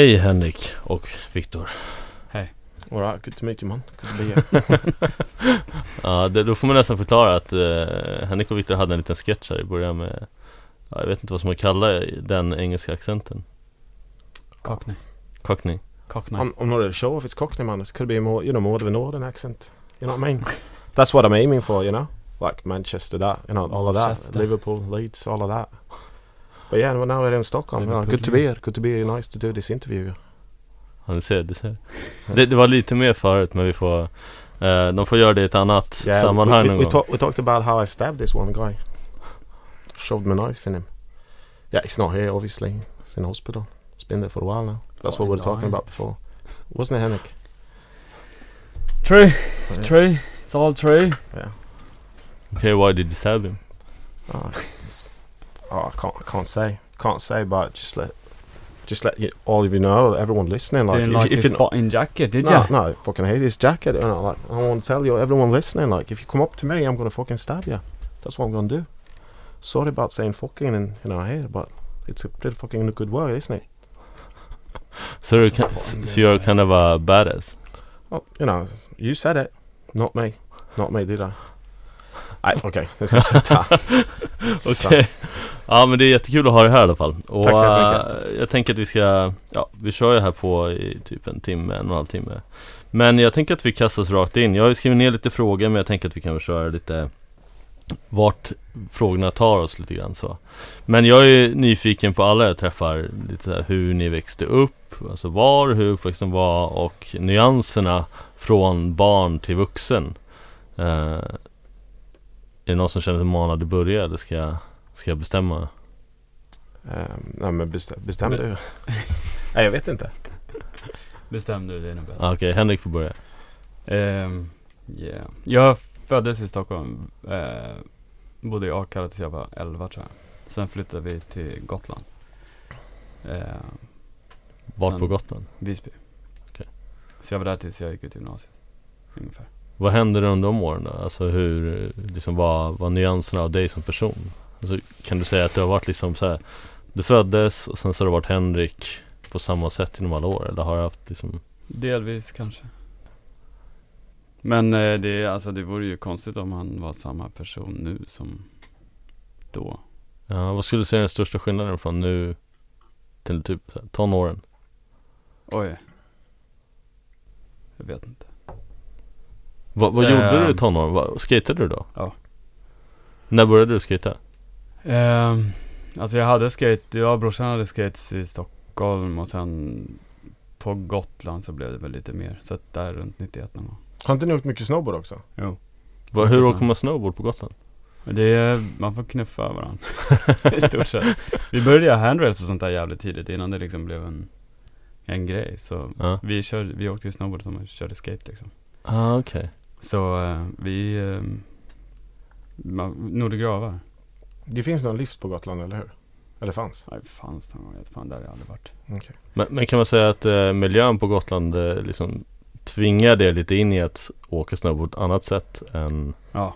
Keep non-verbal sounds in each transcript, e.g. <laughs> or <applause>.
Hej Henrik och Viktor. Alright, good to meet you man. Good to be here. <laughs> Ja, det, då får man nästan förklara att eh, Henrik och Viktor hade en liten sketch här i början med ja, Jag vet inte vad som man kallar den engelska accenten. Cockney. Cockney. Cockney. I'm, I'm not really sure if it's Cockney man. It could be more, you know, more of a northern accent. You know what I mean? That's what I'm aiming for, you know? Like Manchester, that, you know, all of that. Liverpool, Leeds, all of that. But yeah, well, now we're in Stockholm. You know, good to be here. Good to be nice to do this interview. Ja, du ser, du ser. Det, det var lite mer förut men vi får eh, De får göra det i ett annat Yeah, sammanhang we, we, någon we, gång. talk, we talked about how I stabbed this one guy. Shoved my knife in him. Yeah, he's not here, obviously. He's in hospital. It's been there for a while now. That's what we were talking about before. Wasn't it, Henrik? True. Yeah. True. It's all true. Yeah. Okay, why did you stab him? Oh, it's- oh, I can't, I can't say, can't say, but just let, just let you, all of you know, everyone listening, like, Didn't if, like if his you, fucking jacket, did no, ya? no, I fucking hate his jacket. You know, like, I want to tell you, everyone listening, like, if you come up to me, I'm gonna fucking stab you. That's what I'm gonna do. Sorry about saying fucking and you know, I hate it, but it's a pretty fucking good word, isn't it? <laughs> So you're, It's so you're kind of a badass? Well, you know, you said it, not me, not me, did I? I okay, this is Okej. Ja men det är jättekul att ha dig här i alla fall. Och Tack så jättemycket. eh, jag tänker att vi ska, ja vi kör ju här på i typ en timme, en och en halv timme. Men jag tänker att vi kastar oss rakt in. Jag har ju skrivit ner lite frågor men jag tänker att vi kan väl köra lite vart frågorna tar oss lite grann så. Men jag är ju nyfiken på alla jag träffar, lite så här, hur ni växte upp, alltså var, hur uppväxten var och nyanserna från barn till vuxen. Är det någon som känner sig manad att börja eller ska jag, ska jag bestämma? Um, nej men bestäm, bestäm du. <laughs> nej jag vet inte. Bestäm du, det är nog bäst. Ah, Okej, Henrik får börja. Ehm, yeah. Jag föddes i Stockholm. Eh, bodde i Akalla tills jag var 11 tror jag. Sen flyttade vi till Gotland. Eh, Vart på Gotland? Visby. Okej. Så jag var där tills jag gick ut gymnasiet. Ungefär. Vad hände under de åren då? Alltså hur, liksom vad var nyanserna av dig som person? Alltså, kan du säga att du har varit liksom så här, Du föddes och sen så har du varit Henrik på samma sätt inom alla år? Eller har du haft liksom Delvis kanske. Men eh, det, alltså, det vore ju konstigt om han var samma person nu som då. Ja, vad skulle du säga är den största skillnaden från nu till typ tonåren? Oj. Jag vet inte. Vad, vad gjorde Ehm. du i tonåren? Vad, skatade du då? Ja. När började du skata? Ehm, alltså jag hade skate, ja brorsan hade skates i Stockholm och sen på Gotland så blev det väl lite mer. Så att där runt 91 någon gång. Har inte ni åkt mycket snowboard också? Jo. Vad, hur åker man snowboard på Gotland? Det är, man får knuffa varandra. <laughs> I stort sett. Vi började göra handrails och sånt där jävligt tidigt innan det liksom blev en, en grej. Så Ja. vi, körde, vi åkte snowboard som och körde skate liksom. Ah, okej. Så eh, vi, eh, man- Nordegravar. Det finns någon lift på Gotland, eller hur? Eller fanns? Nej fanns någon gång, jag fan där har jag aldrig varit. Okej. Men, men kan man säga att eh, miljön på Gotland eh, liksom tvingar det lite in i att åka snowboard på ett annat sätt än Ja.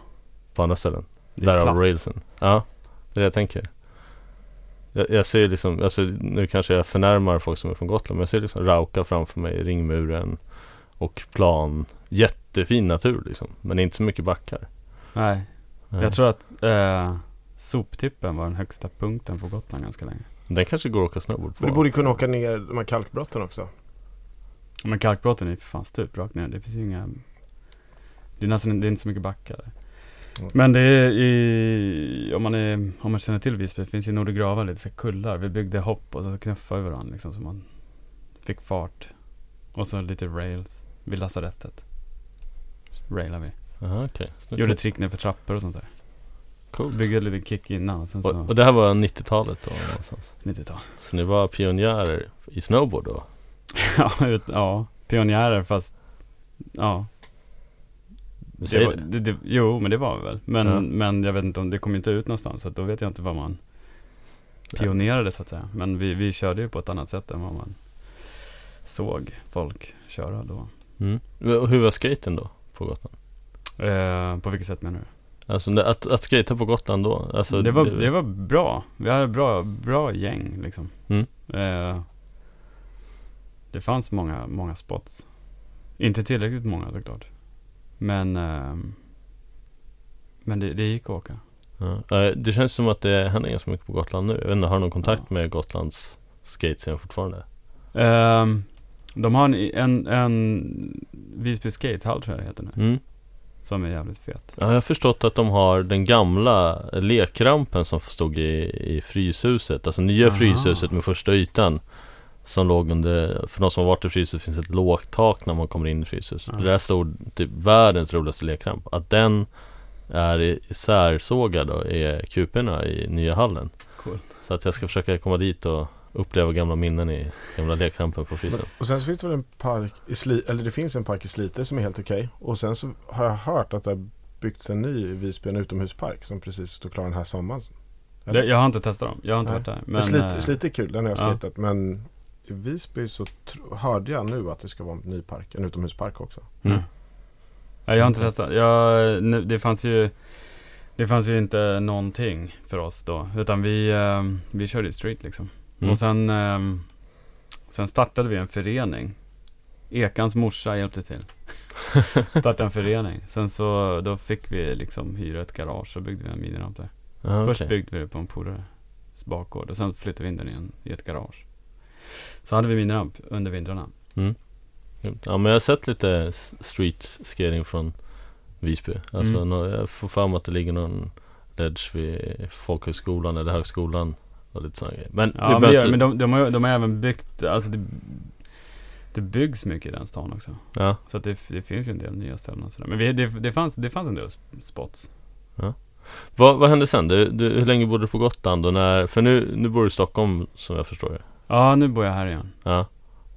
på andra ställen? Därav railsen. Ja, det är det jag tänker. Jag, jag ser liksom, alltså nu kanske jag förnärmar folk som är från Gotland men jag ser liksom Rauka framför mig, ringmuren och plan. Jättefin natur liksom, men inte så mycket backar. Nej, Nej. jag tror att eh, soptippen var den högsta punkten på Gotland ganska länge. Den kanske går att åka snowboard på. Men du borde ju kunna åka ner de här kalkbrotten också. Men kalkbrotten är för fan stup rakt ner. Det finns ju inga... Det är nästan det är inte så mycket backar där. Mm. Men det är i, om man är, om man känner till Visby, det finns i Nordegrava lite så kullar. Vi byggde hopp och så knuffade vi varandra liksom så man fick fart. Och så lite rails vid lasarettet. Railade vi. Aha, okej. Snyggt. Gjorde trick ner för trappor och sånt där. Coolt. Byggde lite kick innan och så och det här var 90-talet då någonstans. 90-tal. Så ni var pionjärer i snowboard då? <laughs> ja, ut, ja, pionjärer fast Ja. Det var, det. det, det, jo, men det var vi väl. Men, Ja. men jag vet inte om det kom inte ut någonstans. Så då vet jag inte vad man pionerade så att säga. Men vi, vi körde ju på ett annat sätt än vad man såg folk köra då. Mm. Och Hur var skaten då på Gotland? Eh, på vilket sätt menar du? Alltså att, att skata på Gotland då? Alltså, det, var, det var bra. Vi hade bra, bra gäng liksom. Mm. Eh, det fanns många, många spots. Inte tillräckligt många såklart. Men, ehm, men det, det gick att åka. Ja. Eh, Det känns som att det händer ganska mycket på Gotland nu. Jag vet inte, har du någon kontakt med Gotlands skatescen fortfarande? Ehm, de har en, en, en Visby Skatehall tror jag det heter nu. Mm. Som är jävligt fet. Ja, jag har förstått att de har den gamla lekrampen som stod i, i Fryshuset Alltså nya Aha. Fryshuset med första ytan Som låg under, för de som har varit i Fryshuset finns ett lågt tak när man kommer in i Fryshuset Ja. Det där stod typ världens roligaste lekramp Att den är i- isärsågad då, i kuporna i nya hallen Cool. Så att jag ska försöka komma dit och uppleva gamla minnen i gamla lekrampen på Frysen Och sen så finns det väl en park i Sli, eller det finns en park i Slite som är helt okej. Och sen så har jag hört att det har byggts en ny i Visby, en utomhuspark som precis står klar den här sommaren. Eller? Det, jag har inte testat dem. Jag har inte Nej. varit där. Men Men, Slite, eh, Slite är kul, den har jag ja. skatat. Men i Visby så hörde jag nu att det ska vara en ny park, en utomhuspark också. Mm. Nej, jag har inte testat. Jag, nu, det fanns ju Det fanns ju inte någonting för oss då. Utan vi, eh, vi körde i street liksom. Mm. Och sen, eh, sen startade vi en förening. Ekans morsa hjälpte till. <laughs> startade en förening. Sen så, då fick vi liksom hyra ett garage och byggde vi en miniramp där. Ja, Först okej. byggde vi det på en polares bakgård och sen flyttade vi in den i, en, i ett garage. Så hade vi miniramp under vintrarna. Ja men jag har sett lite street skating från Visby Alltså Mm. jag får fram att det ligger någon ledge vid folkhögskolan eller högskolan och lite sådana grejer Men Ja, men, inte- men de, de, har, de har även byggt, alltså det, det byggs mycket i den stan också. Ja, Så att det, det finns ju en del nya ställen och sådär. Men vi, det, det, fanns, det fanns en del spots. vad, vad hände sen? Du, du, hur länge bodde du på Gotland och när, för nu, nu bor du i Stockholm som jag förstår det Ja, nu bor jag här igen. Ja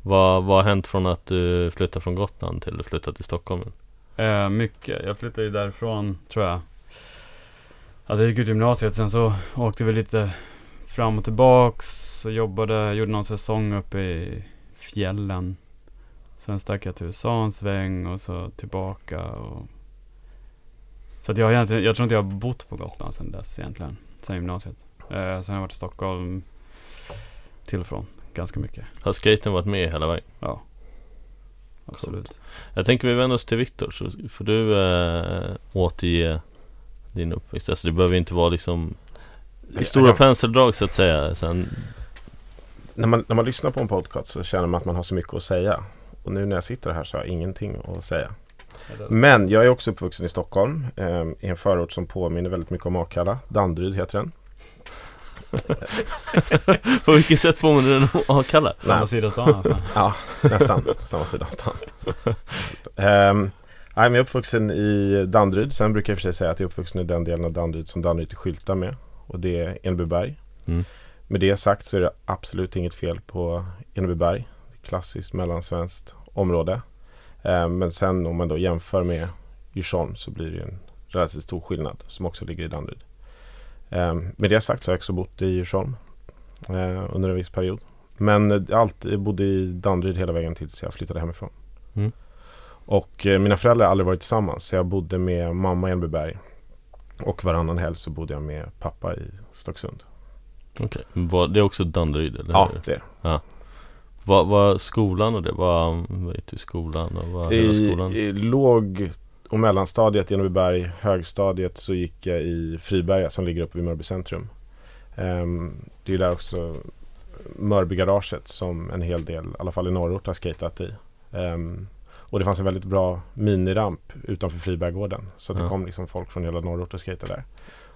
vad, vad har hänt från att du flyttade från Gotland till att flytta till Stockholm? Eh, mycket. Jag flyttade ju därifrån, tror jag. Alltså jag gick ut gymnasiet, sen så åkte vi lite fram och tillbaks. Och jobbade, gjorde någon säsong uppe i fjällen. Sen stack jag till USA en sväng och så tillbaka och... Så att jag har egentligen, jag tror inte jag har bott på Gotland sen dess egentligen. Sen gymnasiet. Eh, sen har jag varit i Stockholm till och från ganska mycket. Har skaten varit med hela vägen? Ja. Absolut. Jag tänker vi vänder oss till Viktor så får du äh, återge din uppväxt Alltså det behöver inte vara liksom i Jag stora kan- penseldrag så att säga Sen, När man, när man lyssnar på en podcast så känner man att man har så mycket att säga. Och nu när jag sitter här så har jag ingenting att säga. Men jag är också uppvuxen i Stockholm. Eh, I en förort som påminner väldigt mycket om Akalla. Danderyd heter den. <laughs> på vilket sätt påminner den om Akalla? Samma Nej. sida stan alltså. Ja, nästan. Samma sida av stan. Men jag är uppvuxen i Danderyd. Sen brukar jag för sig säga att jag är uppvuxen i den delen av Danderyd som Danderyd skyltar med. Och det är Enebyberg. Mm. Med det sagt så är det absolut inget fel på Enebyberg. Klassiskt mellansvenskt område. Ehm, men sen om man då jämför med Djursholm så blir det en relativt stor skillnad som också ligger i Danderyd. Ehm, med det sagt så har jag också bott i Djursholm eh, under en viss period. Men eh, allt, jag bodde i Danderyd hela vägen tills jag flyttade hemifrån. Mm. Och eh, mina föräldrar har aldrig varit tillsammans. Så jag bodde med mamma i Enebyberg. Och varannan helg så bodde jag med pappa i Stocksund. Okej, Vad- det är också Danderyd eller Ja, hur? det är det. Vad var skolan och det? Vad, vad du i skolan och vad I, skolan? I låg och mellanstadiet i Enebyberg, högstadiet så gick jag i Friberga som ligger uppe vid Mörby centrum. Ehm, det är där också Mörbygaraget som en hel del, i alla fall i norrort, har skatat i. Ehm, och det fanns en väldigt bra miniramp utanför Fribergården. Så det Ja. kom liksom folk från hela norrort och skejtade där.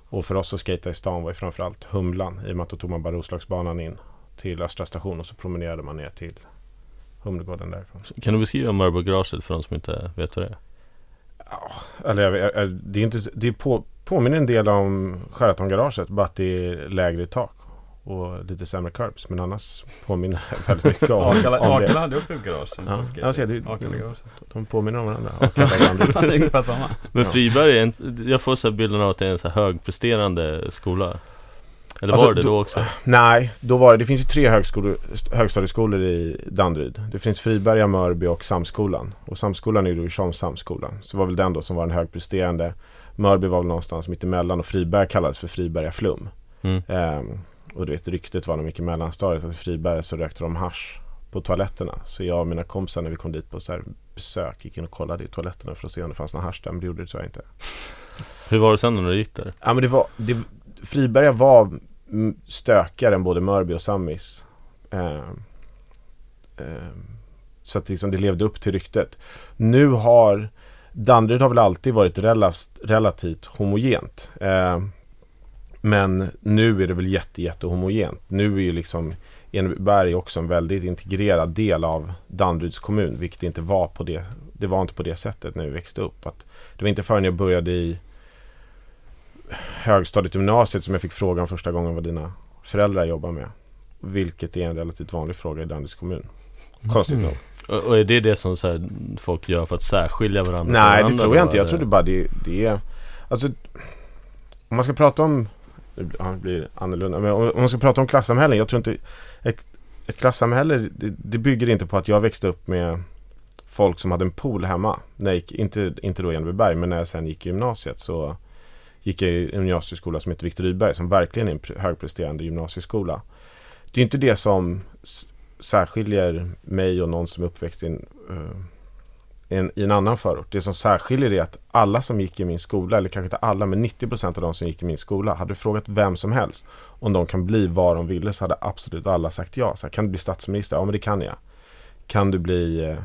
Och för oss att skejta i stan var ju framförallt Humlan i och med att då tog man bara Roslagsbanan in till Östra station och så promenerade man ner till Humlegården därifrån. Kan du beskriva Mörbo-garaget för de som inte vet vad det är? Eller jag, jag, jag, det är inte, det är på, påminner en del om Sheraton-garaget bara att det är lägre i tak och lite sämre curbs. Men annars påminner väldigt mycket om, Akalla, om Akalla det. hade också ett garage. Ja, jag ser. Akalla-garaget. De påminner om varandra. Akalla <laughs> ungefär samma. Men Ja. Friberg är en, jag får så här bilden av att det är en så här högpresterande skola Eller Alltså, var det då- då också? Nej, då var det, det finns ju tre högstadieskolor i Danderyd. Det finns Friberga, Mörby och Samskolan. Och Samskolan är ju då Djursholms Samskola. Så var väl den då som var den högpresterande. Mörby var väl någonstans mitt emellan och Friberga kallades för Friberga Flum. Mm. Ehm, och du vet, ryktet var nog mycket i mellanstadiet att i Friberga så rökte de hasch på toaletterna. Så jag och mina kompisar när vi kom dit på så här besök gick in och kollade i toaletterna för att se om det fanns några hasch där. Men det gjorde det tyvärr inte. Hur var det sen när du gick där? Ja men det var, det, Friberga var stökigare än både Mörby och Sammis. Eh, eh, så att liksom det levde upp till ryktet. Nu har Danderyd har väl alltid varit relativt, relativt homogent. Eh, men nu är det väl jätte, jätte homogent. Nu är ju liksom Enebyberg också en väldigt integrerad del av Danderyds kommun, vilket inte var på det, det var inte på det sättet när vi växte upp. Att det var inte förrän jag började i högstadiet gymnasiet som jag fick frågan första gången vad dina föräldrar jobbar med. Vilket är en relativt vanlig fråga i Danderyds kommun. Konstigt Mm. nog. Och och är det det som så här, folk gör för att särskilja varandra? Nej, det tror jag inte. Jag tror det bara det, det är... Alltså, om man ska prata om... Det blir- ja, det blir annorlunda. Men om, man ska prata om klassamhällen. Jag tror inte... Ett, ett klassamhälle, det, det bygger inte på att jag växte upp med folk som hade en pool hemma. När gick, inte, inte då i Enebyberg, men när jag sen gick i gymnasiet så gick jag i en gymnasieskola som heter Viktor Rydberg som verkligen är en högpresterande gymnasieskola. Det är inte det som särskiljer mig och någon som är uppväxt i en, uh, en, i en annan förort. Det som särskiljer är att alla som gick i min skola, eller kanske inte alla, men 90% av de som gick i min skola, hade frågat vem som helst om de kan bli vad de ville så hade absolut alla sagt ja. Så här, kan du bli statsminister? Ja, men det kan jag. Kan du bli eh,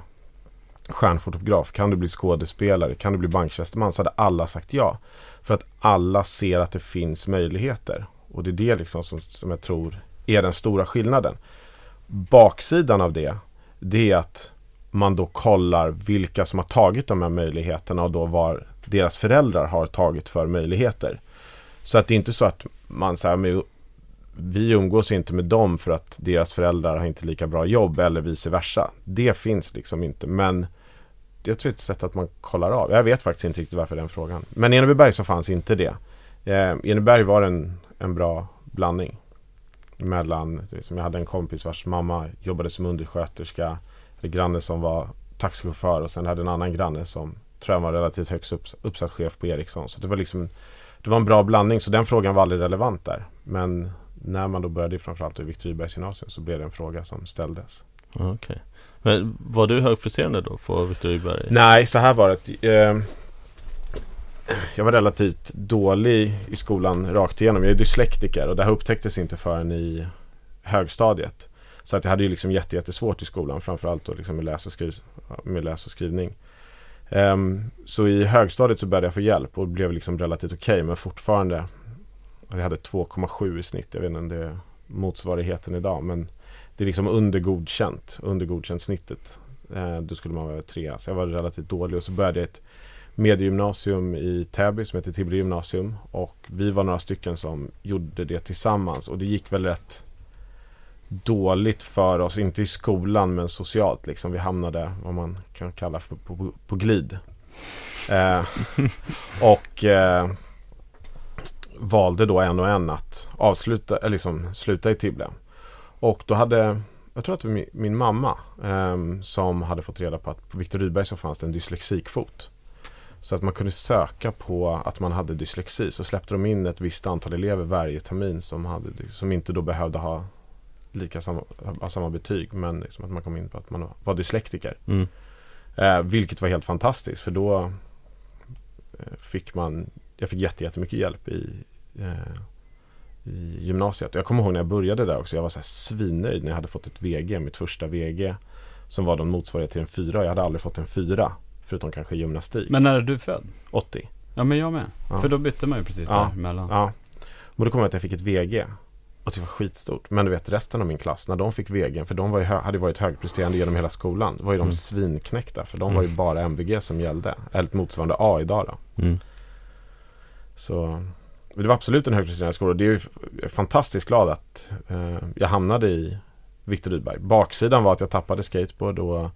stjärnfotograf? Kan du bli skådespelare? Kan du bli banktjänsteman? Så hade alla sagt ja. För att alla ser att det finns möjligheter. Och det är det liksom som, som jag tror är den stora skillnaden. Baksidan av det, det är att man då kollar vilka som har tagit de här möjligheterna och då vad deras föräldrar har tagit för möjligheter. Så att det är inte så att man säger vi umgås inte med dem för att deras föräldrar har inte lika bra jobb eller vice versa. Det finns liksom inte. Men jag tror det är ett sätt att man kollar av. Jag vet faktiskt inte riktigt varför den frågan. Men i Enebyberg så fanns inte det. Eh, Enebyberg var en, en bra blandning. Mellan, liksom jag hade en kompis vars mamma jobbade som undersköterska. Granne som var taxichaufför och sen hade en annan granne som tror jag var relativt högst upp, uppsatt chef på Ericsson. Så det var liksom det var en bra blandning så den frågan var aldrig relevant där. Men när man då började framförallt i Viktor Rydbergs gymnasium så blev det en fråga som ställdes. Ja, Okej. Men var du högpresterande då på Viktor Rydberg? Nej, så här var det. Eh, jag var relativt dålig i skolan rakt igenom. Jag är dyslektiker och det här upptäcktes inte förrän i högstadiet. Så att jag hade ju liksom jätte, jättesvårt i skolan, framförallt då liksom med, läs och skriv, med läs och skrivning. Um, så i högstadiet så började jag få hjälp och blev liksom relativt okej, men fortfarande jag hade 2,7 i snitt. Jag vet inte om det är motsvarigheten idag, men det är liksom under godkänt, under godkänt snittet. Eh, då skulle man vara trea. Så jag var relativt dålig och så började jag ett mediegymnasium i Täby som heter Tibble gymnasium. Och vi var några stycken som gjorde det tillsammans och det gick väl rätt dåligt för oss, inte i skolan men socialt. Liksom. Vi hamnade vad man kan kalla för på, på, glid. Eh, <laughs> och eh, valde då en och en att avsluta, eller liksom sluta i Tibble. Och då hade, jag tror att det var min, min mamma ehm, som hade fått reda på att på Viktor Rydberg så fanns det en dyslexikfot. Så att man kunde söka på att man hade dyslexi. Så släppte de in ett visst antal elever varje termin som, hade, som inte då behövde ha lika samma, ha samma betyg. Men liksom att man kom in på att man var dyslektiker. Mm. Eh, vilket var helt fantastiskt för då eh, fick man, jag fick jätte, jättemycket hjälp i, eh, i gymnasiet. Jag kommer ihåg när jag började där också, jag var så här svinnöjd när jag hade fått ett VG, mitt första VG. Som var den motsvarighet till en fyra. Jag hade aldrig fått en fyra, förutom kanske gymnastik. Men när är du född? 80. Ja men jag med. Ja. För då bytte man ju precis Ja. där emellan. Ja. Och då kom jag att jag fick ett VG. Och det var skitstort. Men du vet resten av min klass, när de fick VG, för de var ju, hade varit högpresterande genom hela skolan. Var ju de Mm. svinknäckta, för de Mm. var ju bara MVG som gällde. Eller motsvarande A idag då. Mm. Så det var absolut en högpresterande skola. Det är ju fantastiskt glad att eh, jag hamnade i Viktor Rydberg. Baksidan var att jag tappade skateboard och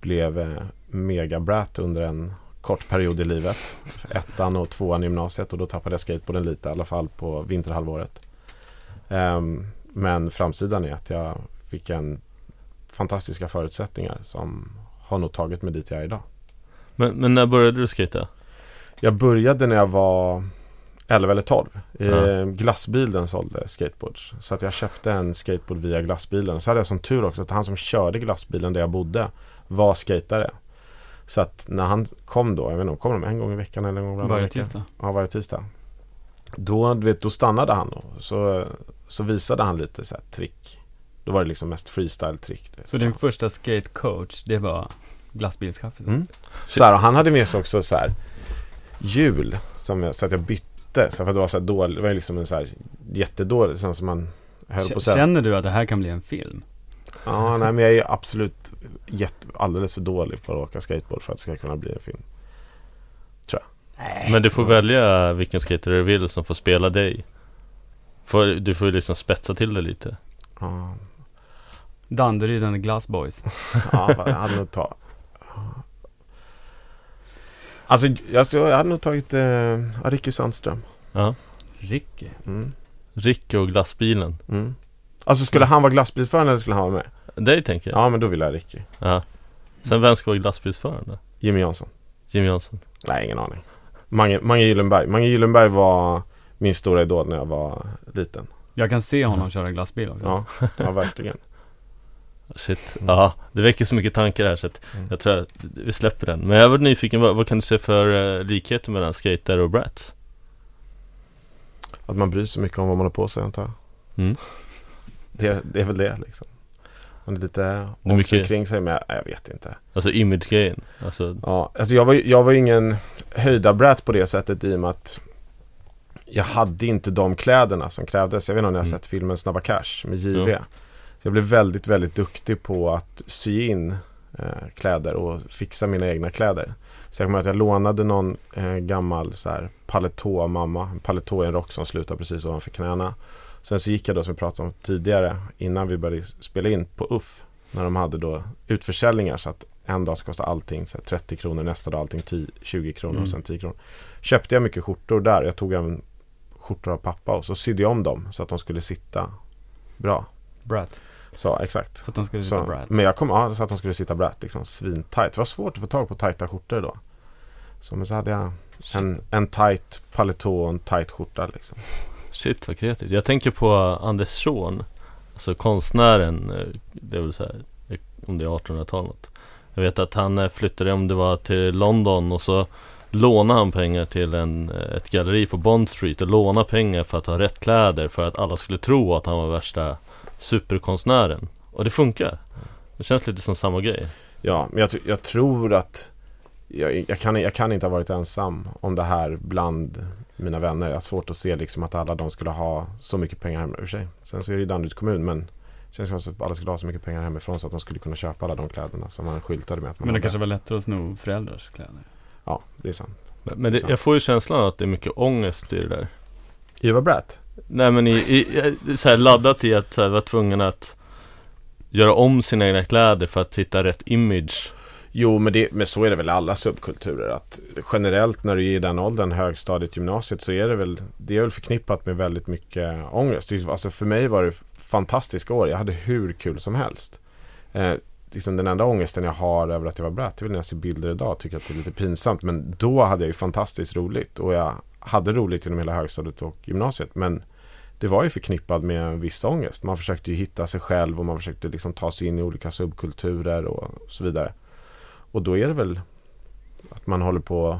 blev eh, megabrat under en kort period i livet. Ettan och tvåan i gymnasiet och då tappade jag skateboarden lite, i alla fall på vinterhalvåret. Ehm, men framsidan är att jag fick en fantastiska förutsättningar som har nog tagit mig dit jag är idag. Men, men när började du skejta? Jag började när jag var 11 eller 12. Ja. Eh, glassbilen sålde skateboards. Så att jag köpte en skateboard via glassbilen. Så hade jag som tur också att han som körde glassbilen där jag bodde var skatare. Så att när han kom då, jag vet inte, kom de en gång i veckan eller en gång varannan Varje vecka? tisdag. Ja, varje tisdag. Då, du vet, då stannade han och så, så visade han lite så här trick. Då var det liksom mest freestyle-trick. vet, Så din första skatecoach, det var glassbilskaffet? Mm. Så här, och han hade med sig också så här hjul som jag, så att jag bytte. Så för att det var så här dåligt, det var liksom en så här jättedålig, sån som man höll på att säga. Känner du att det här kan bli en film? Ja, nej men jag är absolut jätte, alldeles för dålig på att åka skateboard för att det ska kunna bli en film. Men du får välja vilken skater du vill som får spela dig. Får, du får ju liksom spetsa till det lite. Ja, Danderyd and Glass Boys. <laughs> ja jag hade nog tagit... Alltså, alltså jag hade nog tagit eh, Ricky Sandström. Ja. Ricky. Mm. Ricky och glassbilen. Mm. Alltså skulle han vara glassbilsförare eller skulle han vara med? Dig tänker jag. Ja men då vill jag Ricky. Ja. Sen vem ska vara glassbilsförare då? Jimmy Jansson. Jimmy Jansson. Nej, ingen aning. Mange, Mange Gyllenberg. Mange Gyllenberg var min stora idol när jag var liten. Jag kan se honom köra glassbil också. Ja, ja verkligen. Shit. Ja, det väcker så mycket tankar här så att Mm. jag tror att vi släpper den. Men jag var nyfiken, vad, vad kan du se för uh, likheter mellan skater och brats? Att man bryr sig mycket om vad man har på sig antar jag. Mm. Det, det är väl det liksom. Man är lite är om sig mycket- kring sig men jag, vet inte. Alltså image-grejen. Alltså, Ja, alltså jag var, ju- jag var ingen höjda brat på det sättet i och med att jag hade inte de kläderna som krävdes. Jag vet inte om ni har Mm. sett filmen Snabba Cash med JV. Ja. Så jag blev väldigt, väldigt duktig på att sy in eh, kläder och fixa mina egna kläder. Så jag kommer att jag lånade någon eh, gammal så här paletå mamma. En paletå i en rock som slutar precis ovanför knäna. Sen så gick jag då som vi pratade om tidigare innan vi började spela in på UFF. När de hade då utförsäljningar så att en dag ska kosta allting så här 30 kronor, nästa dag allting 10, 20 kronor Mm. och sen 10 kronor. Köpte jag mycket skjortor där. Jag tog även skjortor av pappa och så sydde jag om dem så att de skulle sitta bra. Brat. Så exakt. Så att de skulle sitta Så, brat. men jag kom, ja, så att de skulle sitta brett liksom svintajt. Det var svårt att få tag på tajta skjortor då. Så men så hade jag en, en tajt paletå och en tajt skjorta liksom. shit vad kreativt. Jag tänker på Anders Zorn. Alltså konstnären. eh, Det är väl så här, eh, om det är 1800-tal något. Jag vet att han eh, flyttade, om det var till London och så lånade han pengar till en, eh, ett galleri på Bond Street och lånade pengar för att ha rätt kläder för att alla skulle tro att han var värsta superkonstnären. Och det funkar. Det känns lite som samma grej. Ja, men jag, jag tror att jag, jag, kan, jag kan inte ha varit ensam om det här bland mina vänner. Jag har svårt att se liksom att alla de skulle ha så mycket pengar hemma. I och för sig. Sen så är det ju Danderyds kommun men det känns som att alla skulle ha så mycket pengar hemifrån så att de skulle kunna köpa alla de kläderna som man skyltade med att man Men det hade. kanske var lättare att sno föräldrars kläder. Ja, det är sant. Men, men det, jag får ju känslan att det är mycket ångest i det där. Eva Bratt? Nej men i, i i- så här laddat i att så här, vara tvungen att göra om sina egna kläder för att hitta rätt image. Jo, men, det, men så är det väl i alla subkulturer. Att generellt när du är i den åldern, högstadiet, gymnasiet, så är det väl, det är väl förknippat med väldigt mycket ångest. Alltså för mig var det fantastiska år. Jag hade hur kul som helst. Eh, liksom den enda ångesten jag har över att jag var bratt, det är väl när jag ser bilder idag tycker att det är lite pinsamt. Men då hade jag ju fantastiskt roligt och jag hade roligt genom hela högstadiet och gymnasiet. Men det var ju förknippad med en viss ångest. Man försökte ju hitta sig själv och man försökte liksom ta sig in i olika subkulturer och så vidare. Och då är det väl att man håller på och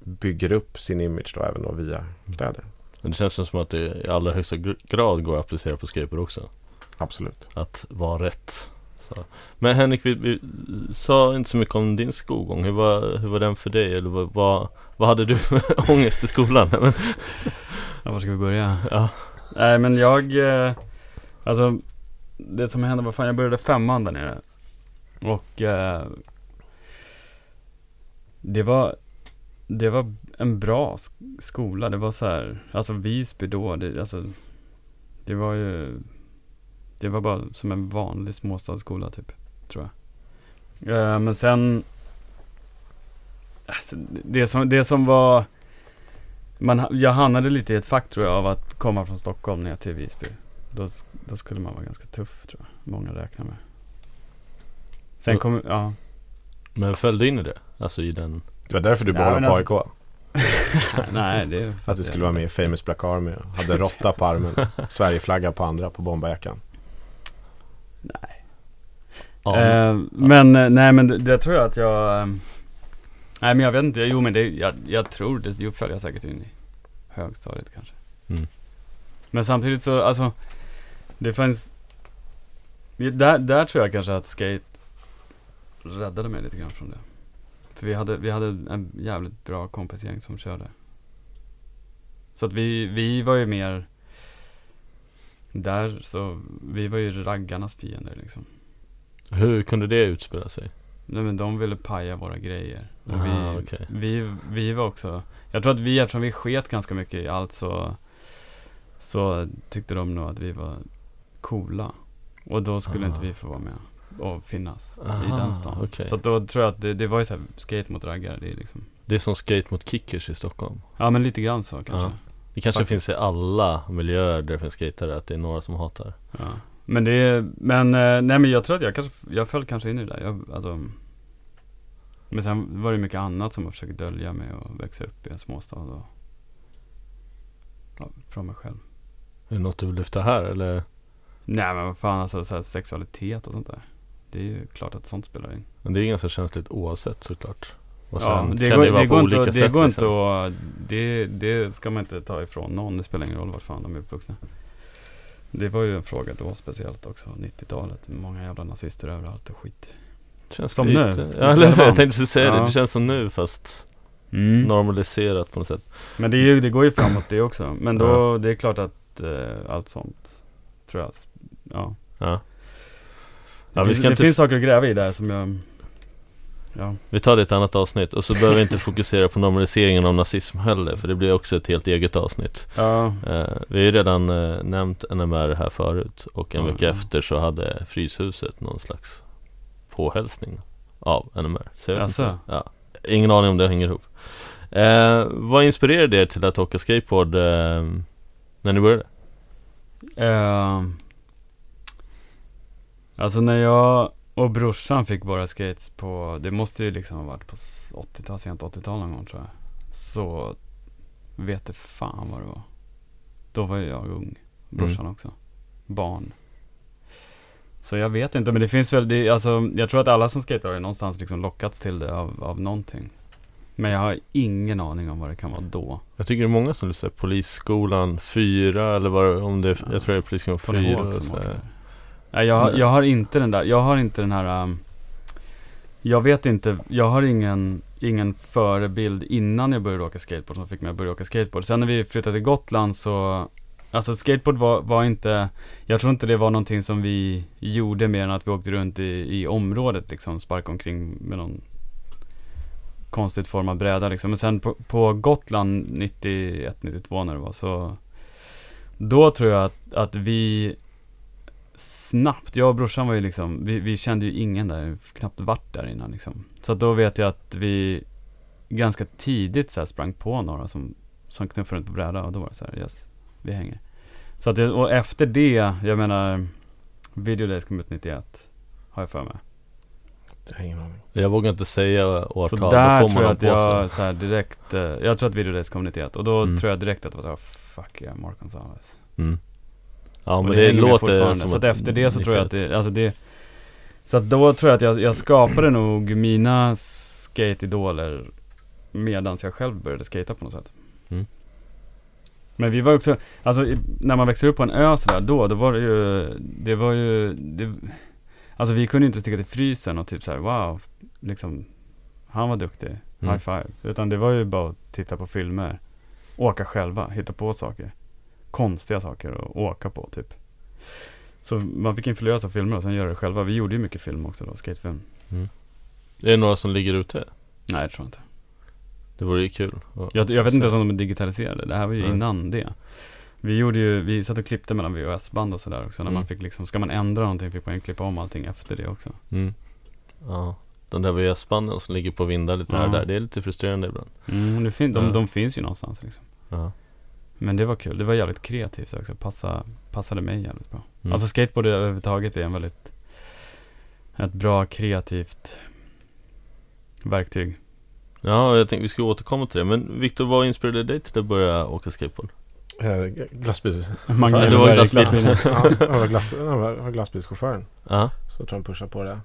bygger upp sin image då även då via kläder. Men det känns som att det i allra högsta gr- grad går att applicera på skateboard också. Absolut. Att vara rätt. Så. Men Henrik, vi, vi sa inte så mycket om din skolgång. Hur var, hur var den för dig? Eller vad, vad, vad hade du för <laughs> ångest i skolan? <laughs> Ja, var ska vi börja? ja. Nej men jag, eh, alltså det som hände var fan, jag började femman där nere. Och eh, det var, det var en bra sk- skola. Det var så här, alltså Visby då, det, alltså, det var ju, det var bara som en vanlig småstadsskola typ, tror jag. Eh, men sen, alltså, det, som, det som var, man, jag hamnade lite i ett fack tror jag av att komma från Stockholm ner till Visby. Då, då skulle man vara ganska tuff tror jag. Många räknar med. Sen kom, ja. Men föll du in i det? Alltså i den Det var därför du Ja, men på alltså- AIK. <laughs> Nej, det Att du skulle vara med i Famous Black Army och hade råtta på armen. <laughs> Sverigeflagga på andra på bomberjackan. Ja, Eh, men, eh, nej men det, det tror jag att jag... eh, Nej men jag vet inte, jo men det, jag, jag tror det, jo följer jag säkert in i högstadiet kanske. Mm. Men samtidigt så, alltså, det fanns... Där, där tror jag kanske att skate räddade mig lite grann från det. För vi hade, vi hade en jävligt bra kompisgäng som körde. Så att vi, vi var ju mer där så, vi var ju raggarnas fiender liksom. Hur kunde det utspela sig? Nej men de ville paja våra grejer. Och Aha, vi, okej. vi, vi var också, jag tror att vi, eftersom vi sket ganska mycket i allt så, så tyckte de nog att vi var coola. Och då skulle Ah. inte vi få vara med och finnas i Aha, den stan. okej. Så då tror jag att det, det var ju så här, skate mot raggare, det är liksom, Det är som skate mot kickers i Stockholm. ja men lite grann så kanske. Det kanske Faktiskt. finns i alla miljöer där det finns skatare, att det är några som hatar. Ja. Men det är, men eh, nej men jag tror att jag kanske, jag föll kanske in i det där. Jag, alltså, men sen var det mycket annat som jag försöker dölja med att växa upp i en småstad och ja, från mig själv. Är det något du vill lyfta här eller? Nej men vad fan alltså så sexualitet och sånt där. Det är ju klart att sånt spelar in. Men det är ganska känsligt oavsett såklart. Och Ja, sen det, kan går, det vara det, på olika inte, att- det sätt går liksom. inte att, det, det ska man inte ta ifrån någon. Det spelar ingen roll vart fan de är uppvuxna. Det var ju en fråga då speciellt också, 90-talet. Många jävla nazister överallt och skit. Känns Som lite, nu. <laughs> Ja, eller, jag tänkte precis säga det. Ja. Det känns som nu fast Mm. normaliserat på något sätt. Men det, är ju, det går ju framåt det också. Men då, Ja. det är klart att eh, allt sånt, tror jag, ja. Ja. Det, Ja, finns, det finns saker att gräva i där som jag, ja. Vi tar det i ett annat avsnitt och så behöver vi inte fokusera på normaliseringen av nazism heller för det blir också ett helt eget avsnitt. Ja, Eh, vi har ju redan eh, nämnt NMR här förut och en Ja, vecka efter så hade Fryshuset någon slags påhälsning av NMR. Så jag vet Jaså? inte. Ja, ingen aning om det hänger ihop. Eh, vad inspirerade er till att åka skateboard när ni började? alltså när jag och brorsan fick våra skates på, det måste ju liksom ha varit på 80-tal, sent 80-tal någon gång tror jag. Så vet det fan vad det var. Då var ju jag ung. Brorsan också. Barn. Så jag vet inte, men det finns väl, det, alltså, jag tror att alla som skater har ju någonstans liksom lockats till det av, av någonting. Men jag har ingen aning om vad det kan vara då. Jag tycker det är många som lyssnar Polisskolan 4 eller vad om det jag tror det är Polisskolan Tony 4 Hawk och som åker. Nej, jag, har- Nej. jag har inte den där, jag har inte den här um, Jag vet inte, jag har ingen, ingen förebild innan jag började åka skateboard som fick mig att börja åka skateboard. Sen när vi flyttade till Gotland så Alltså skateboard var, var inte Jag tror inte det var någonting som vi gjorde mer än att vi åkte runt i, i området liksom, sparkade omkring med någon konstigt formad bräda liksom. Men sen på, på Gotland 91-92 när det var så Då tror jag att, att vi snabbt, jag och brorsan var ju liksom, vi, vi kände ju ingen där, knappt varit där innan liksom. Så att då vet jag att vi ganska tidigt så här sprang på några som, som knuffade runt på bräda och då var det så här, yes, vi hänger. Så att och efter det, jag menar, Video Days kom ut 91, har jag för mig. Jag vågar inte säga årtal, Så där tror jag att jag så här direkt, eh, jag tror att Video Days kom 91 och då Mm. tror jag direkt att det var så här, fuck yeah, Mark Gonzales. Mm. Ja Och men det, med låter som Så att efter det så tror jag att 91. det, alltså det Så att då tror jag att jag, jag skapade nog mina skate-idoler medans jag själv började skata på något sätt. Mm. Men vi var också, alltså när man växer upp på en ö sådär då, då var det ju, det var ju, det, alltså vi kunde ju inte sticka till frysen och typ såhär wow, liksom, han var duktig, Mm. high five. Utan det var ju bara att titta på filmer, åka själva, hitta på saker. Konstiga saker att åka på typ. Så man fick influeras av filmer och sen göra det själva. Vi gjorde ju mycket film också då, skatefilm. Är det några som ligger ute? Nej, jag tror inte. Det vore ju kul. Och- Jag, jag vet inte ens om de är digitaliserade. Det här var ju Nej. innan det. Vi gjorde ju, vi satt och klippte mellan VHS-band och sådär också. När Mm. man fick liksom, ska man ändra någonting fick man klippa om allting efter det också. Mm. Ja, de där VS-banden som ligger på vindar lite här och Ja. där, det är lite frustrerande ibland. Mm, det fin- de, Ja. de finns ju någonstans liksom. Ja. Men det var kul, det var jävligt kreativt också. Passa, passade mig jävligt bra. Mm. Alltså skateboard överhuvudtaget är en väldigt, ett bra kreativt verktyg. Ja, jag tänkte vi ska återkomma till det. Men Viktor, vad inspirerade dig till att börja åka skateboard? Eh, Fan, det var glassbil. glassbilen. ja, jag var, glass, jag var, jag glassbilschauffören. Ja, Så jag tror han pushade på det.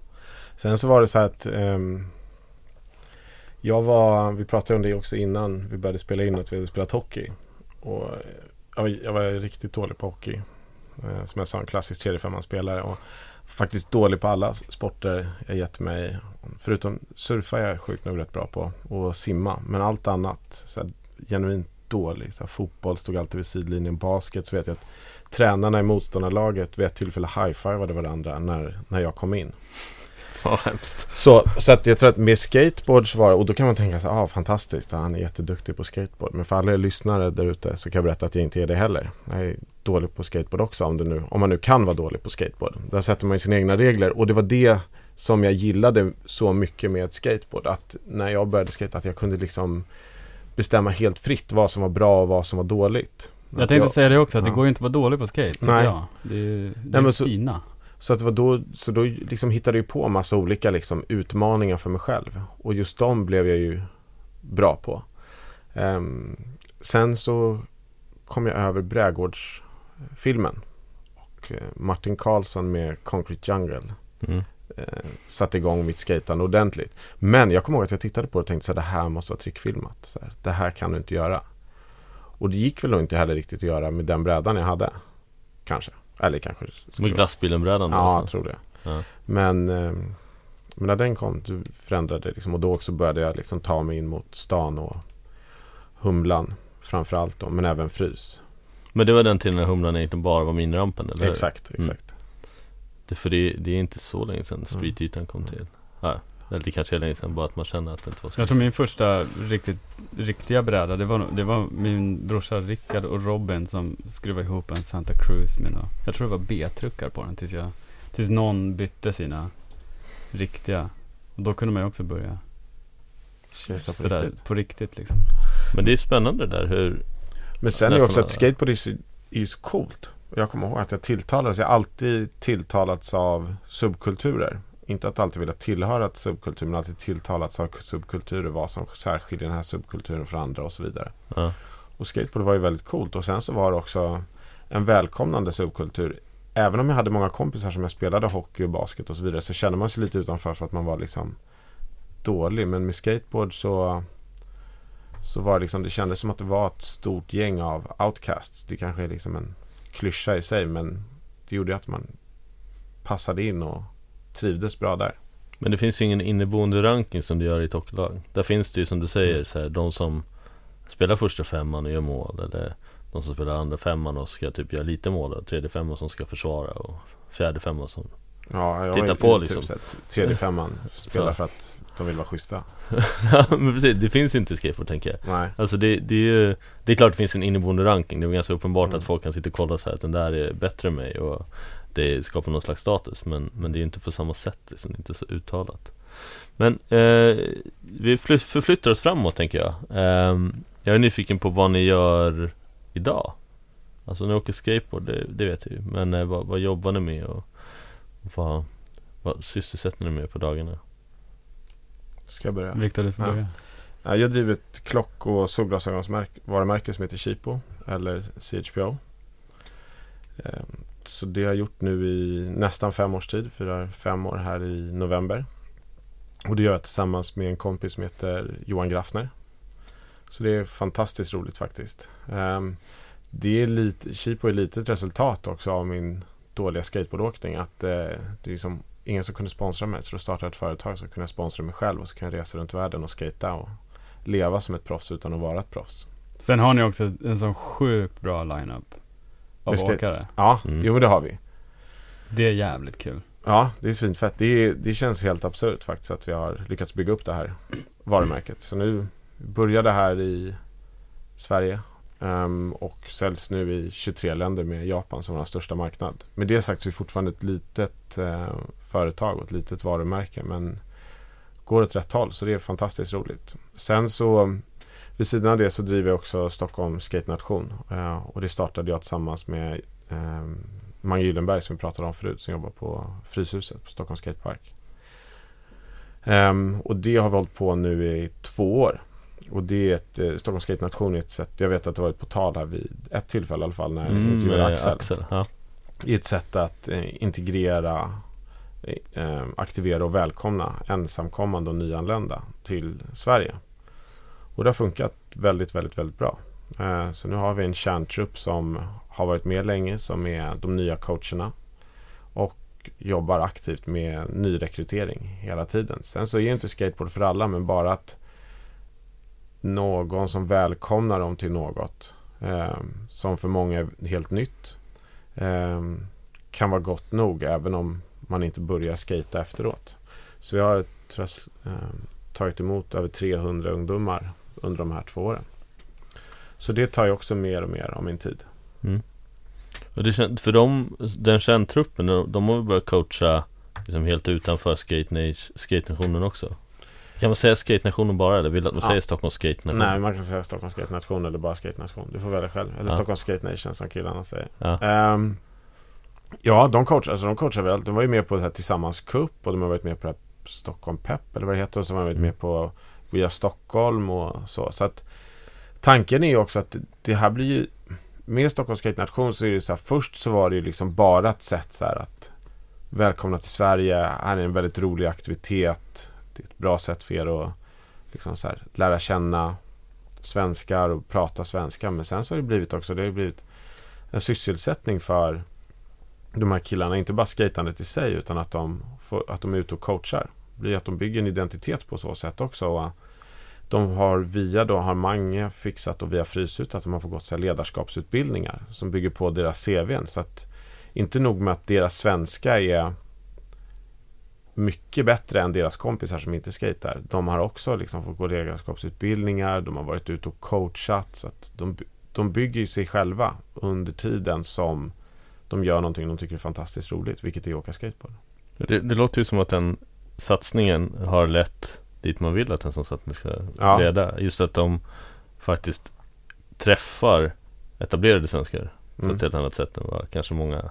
Sen så var det så här att ehm, jag var, vi pratade om det också innan vi började spela in att vi hade spelat hockey. Och eh, jag var, jag var riktigt dålig på hockey. Eh, som jag sa, en klassisk tredje spelare och faktiskt dålig på alla sporter jag gett mig. Förutom surfa är jag sjukt nog rätt bra på och simma. Men allt annat, så här, genuint dålig. Så här, fotboll stod alltid vid sidlinjen. Basket så vet jag att tränarna i motståndarlaget vid ett tillfälle high-fivade varandra när, när jag kom in vad hemskt. Så, så att jag tror att med skateboard så var det, och då kan man tänka så här, ah, fantastiskt, han är jätteduktig på skateboard. Men för alla er lyssnare där ute så kan jag berätta att jag inte är det heller. Jag är dålig på skateboard också om, det nu, om man nu kan vara dålig på skateboard. Där sätter man ju sina egna regler och det var det som jag gillade så mycket med skateboard. Att när jag började skate att jag kunde liksom bestämma helt fritt vad som var bra och vad som var dåligt. Jag Att tänkte säga det också, att det ja. går ju inte att vara dålig på skate, Nej. jag. Det är ju det Nej, är men så- fina. Så, att det var då, så då liksom hittade jag på massa olika liksom utmaningar för mig själv. Och just de blev jag ju bra på. Ehm, sen så kom jag över Brädgårdsfilmen. Och eh, Martin Karlsson med Concrete Jungle Mm. eh, satte igång mitt skatande ordentligt. Men jag kommer ihåg att jag tittade på det och tänkte så här, det här måste vara trickfilmat. Så här, det här kan du inte göra. Och det gick väl nog inte heller riktigt att göra med den brädan jag hade. Kanske. Eller kanske. Med glassbilen-brädan Ja, jag alltså. tror det. Ja. Men, eh, men när den kom så förändrade det liksom, och då också började jag liksom ta mig in mot stan och Humlan framförallt då, men även Frys. Men det var den tiden när Humlan egentligen bara var minirampen, eller hur? Exakt, Mm. exakt. Det, för det, det är inte så länge sedan streetytan kom till. Ja, eller det kanske är länge sedan, bara att man känner att det inte var så. Jag tror min första riktigt, riktiga bräda, det var, det var min brorsa Rickard och Robin som skruvade ihop en Santa Cruz med några, jag tror det var B-truckar på den tills jag, tills någon bytte sina riktiga. Och då kunde man ju också börja Skejta på sådär, riktigt. på riktigt liksom. Men det är spännande där hur Men sen är det också att skateboard är ju coolt. Jag kommer ihåg att jag tilltalades, jag har alltid tilltalats av subkulturer. Inte att alltid vilja tillhöra ett subkultur, men alltid tilltalats av subkulturer, vad som särskiljer den här subkulturen från andra och så vidare. Ja, Och skateboard var ju väldigt coolt och sen så var det också en välkomnande subkultur. Även om jag hade många kompisar som jag spelade hockey och basket och så vidare så kände man sig lite utanför för att man var liksom dålig. Men med skateboard så så var det liksom, det kändes som att det var ett stort gäng av outcasts. Det kanske är liksom en klyscha i sig men det gjorde att man passade in och trivdes bra där. Men det finns ju ingen inneboende ranking som det gör i hockeylag. Där finns det ju som du säger, Mm. så här, de som spelar första femman och gör mål. Eller de som spelar andra femman och ska typ göra lite mål. Och tredje femman som ska försvara. Och fjärde femman som... Ja, jag Titta har på, typ liksom. sett tredje <laughs> femman spelar för att de vill vara schyssta. <laughs> Ja men precis, det finns inte i skateboard tänker jag. Nej. Alltså det, det är ju Det är klart det finns en inneboende ranking. Det är ganska uppenbart Mm. att folk kan sitta och kolla så här att den där är bättre än mig. Och det skapar någon slags status. Men, men det är ju inte på samma sätt liksom. Det är inte så uttalat. Men eh, vi fly- förflyttar oss framåt tänker jag. Ehm, jag är nyfiken på vad ni gör idag. Alltså ni åker skateboard, det, det vet jag ju. Men eh, vad, vad jobbar ni med och, vad, vad sysselsätter ni med på dagarna? Ska jag börja? Viktor, du får Ja. börja. Ja, Jag driver ett klock och solglasögonsvarumärke som heter Chipo eller CHPO. Så det har jag gjort nu i nästan fem års tid, firar fem år här i november. Och det gör jag tillsammans med en kompis som heter Johan Graffner. Så det är fantastiskt roligt faktiskt. Ehm, det är lite, Chipo är lite ett resultat också av min dåliga skateboardåkning. Att eh, det är liksom ingen som kunde sponsra mig. Så då startade jag ett företag som kunde sponsra mig själv och så kan jag resa runt världen och skata och leva som ett proffs utan att vara ett proffs. Sen har ni också en sån sjukt bra lineup av Vi ska- åkare. Ja, Mm. jo men det har vi. Det är jävligt kul. Ja, det är svinfett. Det, det känns helt absurt faktiskt att vi har lyckats bygga upp det här varumärket. Så nu börjar det här i Sverige ehm, och säljs nu i 23 länder med Japan som vår största marknad. Med det sagt så är vi fortfarande ett litet eh, företag och ett litet varumärke men går åt rätt håll så det är fantastiskt roligt. Sen så vid sidan av det så driver jag också Stockholm Skate Nation eh, och det startade jag tillsammans med eh, Mange Gyllenberg som vi pratade om förut som jobbar på Fryshuset på Stockholms Skatepark. Ehm, och det har vi hållit på nu i två år. Och det är ett, eh, Stockholms Skate Nation är ett sätt, jag vet att det varit på tal här vid ett tillfälle i alla fall när jag Mm, intervjuade med Axel. Axel. Ja. I ett sätt att eh, integrera, eh, aktivera och välkomna ensamkommande och nyanlända till Sverige. Och det har funkat väldigt, väldigt, väldigt bra. Eh, så nu har vi en kärntrupp som har varit med länge, som är de nya coacherna. Och jobbar aktivt med nyrekrytering hela tiden. Sen så är inte skateboard för alla, men bara att någon som välkomnar dem till något eh, som för många är helt nytt eh, kan vara gott nog även om man inte börjar skata efteråt. Så vi har tröst, eh, tagit emot över 300 ungdomar under de här två åren. Så det tar ju också mer och mer av min tid. Mm. Och det, för dem, den kärntruppen, de, de har väl börjat coacha liksom helt utanför skate, nation, skate nationen också? Kan man säga skate nationen bara eller vill du att man Ja. säger Stockholms skate nation? Nej, man kan säga Stockholms Skate Nation eller bara Skate Nation. Du får välja själv. Eller Ja. Stockholms Skate Nation som killarna säger. Ja. Ehm, ja, de coachar, alltså de coachar väl. De var ju med på det här Tillsammans Cup och de har varit med på det här Stockholm Pep eller vad det heter. Och så har de varit Mm. med på Via Stockholm och så. Så att tanken är ju också att det här blir ju med Stockholms Skate Nation så är det så här. Först så var det ju liksom bara ett sätt så här att välkomna till Sverige. Här är en väldigt rolig aktivitet. Det är ett bra sätt för er att liksom så här, lära känna svenskar och prata svenska. Men sen så har det blivit också, det har ju blivit en sysselsättning för de här killarna. Inte bara skatandet i sig utan att de, får, att de är ute och coachar. Det blir att de bygger en identitet på så sätt också. Och de har via då har Mange fixat och via Frysut att de har fått gått ledarskapsutbildningar som bygger på deras CVn. Så att inte nog med att deras svenska är mycket bättre än deras kompisar som inte skejtar. De har också liksom fått gå ledarskapsutbildningar, de har varit ute och coachat. Så att de, de bygger ju sig själva under tiden som de gör någonting de tycker är fantastiskt roligt, vilket är att åka skateboard. Det, det låter ju som att den satsningen har lett dit man vill att en sån satsning ska Ja. leda. Just att de faktiskt träffar etablerade svenskar på Mm. ett helt annat sätt än vad kanske många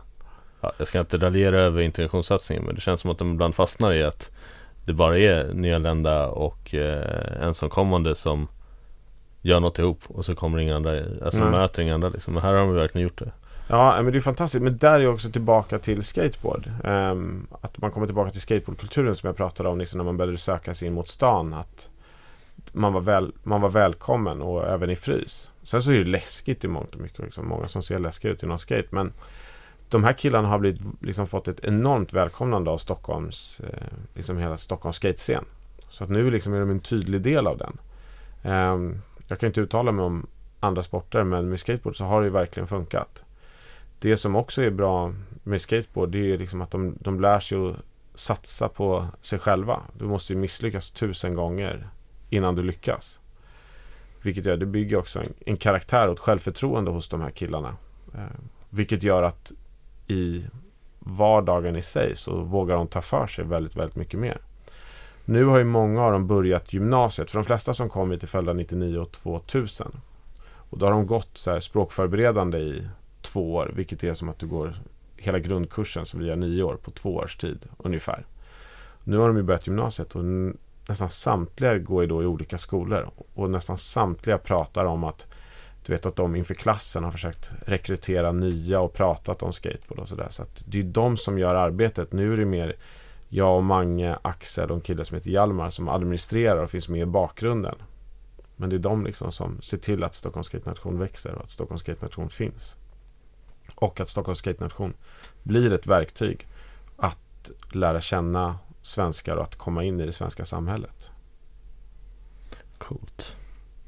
ja, Jag ska inte raljera över integrationssatsningen men det känns som att de ibland fastnar i att det bara är nyanlända och eh, ensamkommande som gör något ihop och så kommer inga andra, alltså Nej. möter inga andra liksom. Men här har de verkligen gjort det. Ja, men det är fantastiskt. Men där är jag också tillbaka till skateboard. Um, att man kommer tillbaka till skateboardkulturen som jag pratade om liksom när man började söka sig in mot stan. Att man var, väl, man var välkommen och även i frys. Sen så är det läskigt i mångt och mycket. Liksom. Många som ser läskiga ut i någon skate. Men de här killarna har blivit, liksom fått ett enormt välkomnande av Stockholms, eh, liksom hela Stockholms skatescen. Så att nu liksom är de en tydlig del av den. Um, jag kan inte uttala mig om andra sporter men med skateboard så har det ju verkligen funkat. Det som också är bra med skateboard det är liksom att de, de lär sig att satsa på sig själva. Du måste ju misslyckas tusen gånger innan du lyckas. Vilket gör, det bygger också en, en karaktär och ett självförtroende hos de här killarna. Eh, vilket gör att i vardagen i sig så vågar de ta för sig väldigt, väldigt mycket mer. Nu har ju många av dem börjat gymnasiet. För de flesta som kom hit är födda 99 och 2000. Och då har de gått så här språkförberedande i två år. Vilket är som att du går hela grundkursen som vi gör nio år på två års tid ungefär. Nu har de ju börjat gymnasiet och nästan samtliga går ju då i olika skolor. Och nästan samtliga pratar om att du vet att de inför klassen har försökt rekrytera nya och pratat om skateboard och sådär. Så att det är de som gör arbetet. Nu är det mer jag och Mange, Axel och en kille som heter Hjalmar som administrerar och finns med i bakgrunden. Men det är de liksom som ser till att Stockholms Skate Nation växer och att Stockholms Skate Nation finns. Och att Stockholms Skate Nation blir ett verktyg att lära känna svenskar och att komma in i det svenska samhället. Coolt.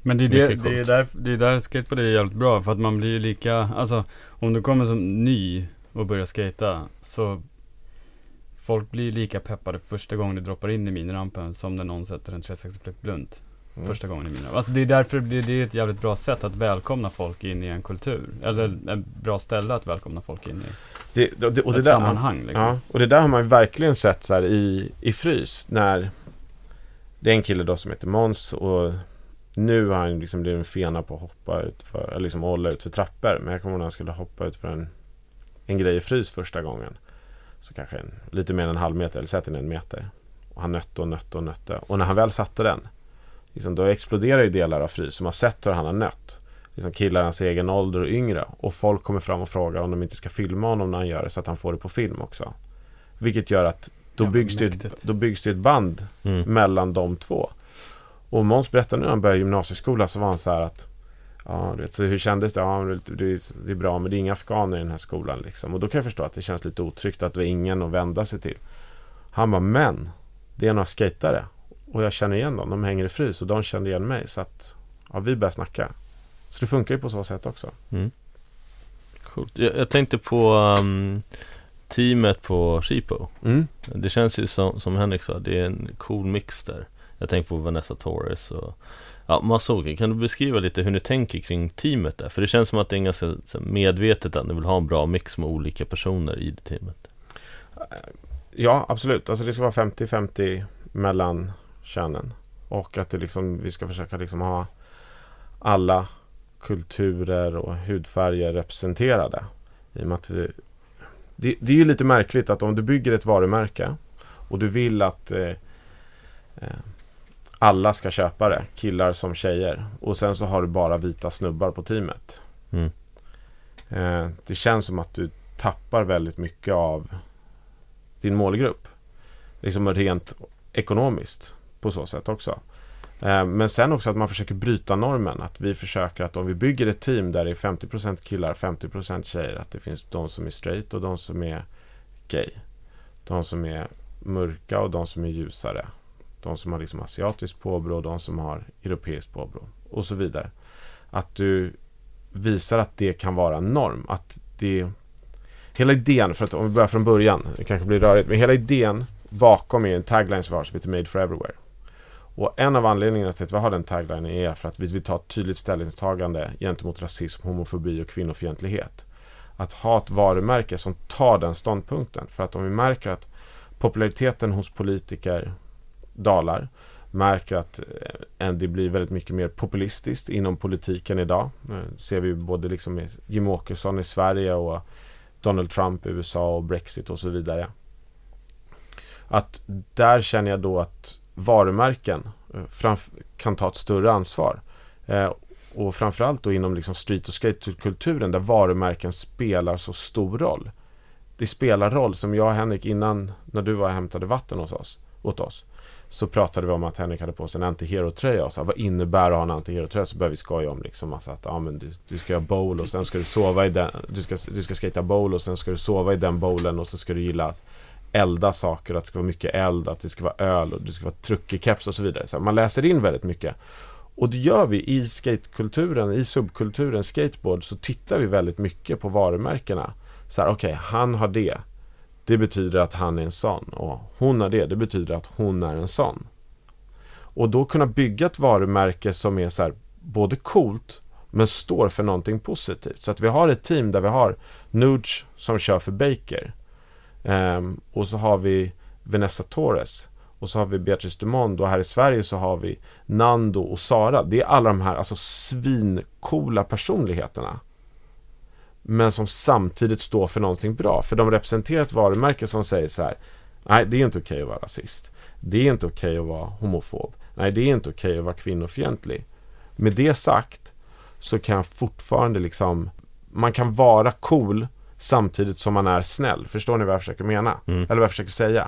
Men det är, det, det, är där, det är där skateboard är jävligt bra för att man blir ju lika, alltså om du kommer som ny och börjar skata så Folk blir lika peppade första gången du droppar in i minirampen som när någon sätter en 360 flip blunt Mm. första gången i minirampen. Alltså det är därför det, det är ett jävligt bra sätt att välkomna folk in i en kultur. Eller ett bra ställe att välkomna folk in i. Det, det, och det ett där, sammanhang liksom. Ja, och det där har man ju verkligen sett så här i, i frys när det är en kille då som heter Måns och nu har han liksom blivit en fena på att hoppa ut för, eller liksom hålla ut för trappor. Men jag kommer ihåg när han skulle hoppa ut för en, en grej i frys första gången. Så kanske en, lite mer än en halv meter, eller sätt en en meter. Och han nötte och nötte och nötte. Och när han väl satte den, liksom, då exploderar ju delar av Frys som har sett hur han har nött. Liksom killar hans egen ålder och yngre. Och folk kommer fram och frågar om de inte ska filma honom när han gör det så att han får det på film också. Vilket gör att då, Ja, byggs, det, ett- då byggs det ett band Mm. mellan de två. Och Måns berättade när han började gymnasieskola så var han så här att Ja, du vet, så hur kändes det? Ja, det, det, är bra, men det är inga afghaner i den här skolan. Liksom. Och då kan jag förstå att det känns lite otryggt att det var ingen att vända sig till. Han bara, men det är några skatare och jag känner igen dem. De hänger i frys och de kände igen mig. Så att ja, vi börjar snacka. Så det funkar ju på så sätt också. Coolt. Jag, jag tänkte på um, teamet på Cheapo. Mm. Det känns ju som, som Henrik sa, det är en cool mix där. Jag tänker på Vanessa Torres och ja, olika. Kan du beskriva lite hur ni tänker kring teamet där? För det känns som att det är ganska medvetet att ni vill ha en bra mix med olika personer i det teamet. Ja, absolut. Alltså det ska vara 50-50 mellan könen. Och att det liksom, vi ska försöka liksom ha alla kulturer och hudfärger representerade. I och att vi, det, det är ju lite märkligt att om du bygger ett varumärke och du vill att eh, eh, alla ska köpa det, killar som tjejer. Och sen så har du bara vita snubbar på teamet. Mm. Eh, det känns som att du tappar väldigt mycket av din målgrupp. Liksom rent ekonomiskt på så sätt också. Eh, men sen också att man försöker bryta normen. Att vi försöker att om vi bygger ett team där det är 50% killar, 50% tjejer. Att det finns de som är straight och de som är gay. De som är mörka och de som är ljusare. De som har liksom asiatiskt påbrå och de som har europeiskt påbrå. Och så vidare. Att du visar att det kan vara en norm. Att det Hela idén, för att om vi börjar från början, det kanske blir rörigt, men hela idén bakom är en tagline som vi har som heter Made for Everywhere. Och en av anledningarna till att vi har den taglinen är för att vi vill ta ett tydligt ställningstagande gentemot rasism, homofobi och kvinnofientlighet. Att ha ett varumärke som tar den ståndpunkten. För att om vi märker att populariteten hos politiker dalar, märker att eh, det blir väldigt mycket mer populistiskt inom politiken idag. Det ser vi både liksom Jim Åkesson i Sverige och Donald Trump i USA och Brexit och så vidare. Att där känner jag då att varumärken eh, kan ta ett större ansvar. Eh, och framförallt då inom liksom street och skatekulturen där varumärken spelar så stor roll. Det spelar roll, som jag och Henrik innan när du var och hämtade vatten hos oss, åt oss. Så pratade vi om att Henrik hade på sig en anti-hero-tröja och sa vad innebär att ha en anti-hero-tröja? Så började vi skoja om liksom alltså att ah, men du, du ska göra bowl och sen ska du sova i den Du ska, du ska skata bowl och sen ska du sova i den bowlen och så ska du gilla elda saker, att det ska vara mycket eld, att det ska vara öl och det ska vara truckerkeps och så vidare. Så man läser in väldigt mycket. Och det gör vi i skatekulturen, i subkulturen skateboard så tittar vi väldigt mycket på varumärkena. Så här, okej, han har det. Det betyder att han är en sån. Och hon har det. Det betyder att hon är en sån. Och då kunna bygga ett varumärke som är så här, både coolt men står för någonting positivt. Så att vi har ett team där vi har Nuge som kör för Baker. Ehm, och så har vi Vanessa Torres. Och så har vi Beatrice Dumond och här i Sverige så har vi Nando och Sara. Det är alla de här alltså svincoola personligheterna. Men som samtidigt står för någonting bra. För de representerar ett varumärke som säger så här. Nej, det är inte okej att vara rasist. Det är inte okej att vara homofob. Nej, det är inte okej att vara kvinnofientlig. Med det sagt så kan jag fortfarande liksom man kan vara cool samtidigt som man är snäll. Förstår ni vad jag försöker mena? Mm. Eller vad jag försöker säga?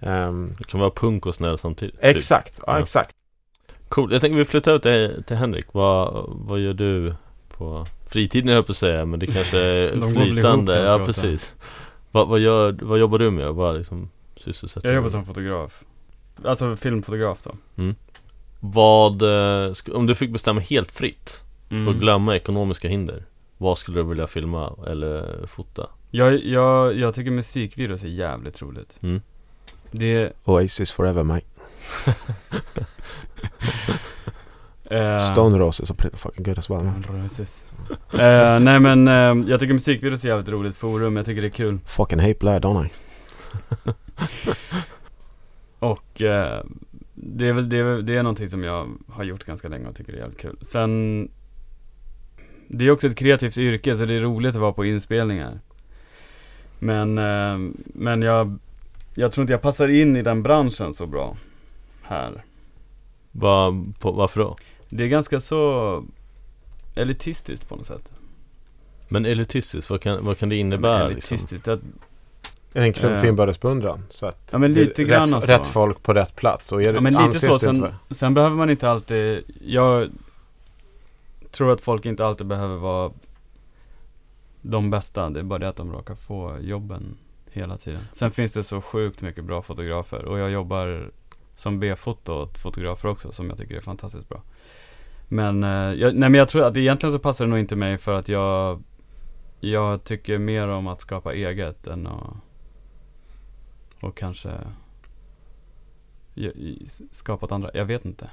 Ehm, Det kan vara punk och snäll samtidigt. typ. exakt, ja, Ja. exakt. Coolt. Jag tänker vi flyttar ut till, till Henrik. Vad, vad gör du på fritiden höll jag på att säga, men det kanske <laughs> är ihop flytande. ganska Ja, precis. Vad, vad, gör, vad jobbar du med? Vad liksom sysselsätter Jag jobbar som fotograf. Alltså filmfotograf då. med? Vad, eh, om du fick bestämma helt fritt Mm. och glömma ekonomiska hinder. Vad skulle du vilja filma eller fota? Jag, jag, jag tycker musikvideos är jävligt roligt. Mm. Det, Oasis forever mate. <laughs> eh, Stone Roses are pretty fucking good as well. man. Roses. eh, nej men, eh, jag tycker musikvideos är jävligt roligt forum, jag tycker det är kul. Fucking hate Blair, don't I? <laughs> Och eh, det är väl, det är, det är någonting som jag har gjort ganska länge och tycker det är jävligt kul. Sen, det är också ett kreativt yrke så det är roligt att vara på inspelningar. Men, eh, men jag jag tror inte jag passar in i den branschen så bra här. Va, på, varför då? Det är ganska så elitistiskt på något sätt. Men elitistiskt, vad kan, vad kan det innebära? Men liksom? elitistiskt, att, Är det en klubb Eh. för inbördes Så att Ja, men det är lite grann rätt, rätt folk på rätt plats. Och är det, Ja men lite anses så, sen, sen behöver man inte alltid, jag tror att folk inte alltid behöver vara de bästa, det är bara det att de råkar få jobben hela tiden. Sen finns det så sjukt mycket bra fotografer och jag jobbar som B-foto åt fotografer också som jag tycker är fantastiskt bra. Men, eh, jag, nej men jag tror att egentligen så passar det nog inte mig för att jag, jag tycker mer om att skapa eget än att, och kanske skapa åt andra. Jag vet inte.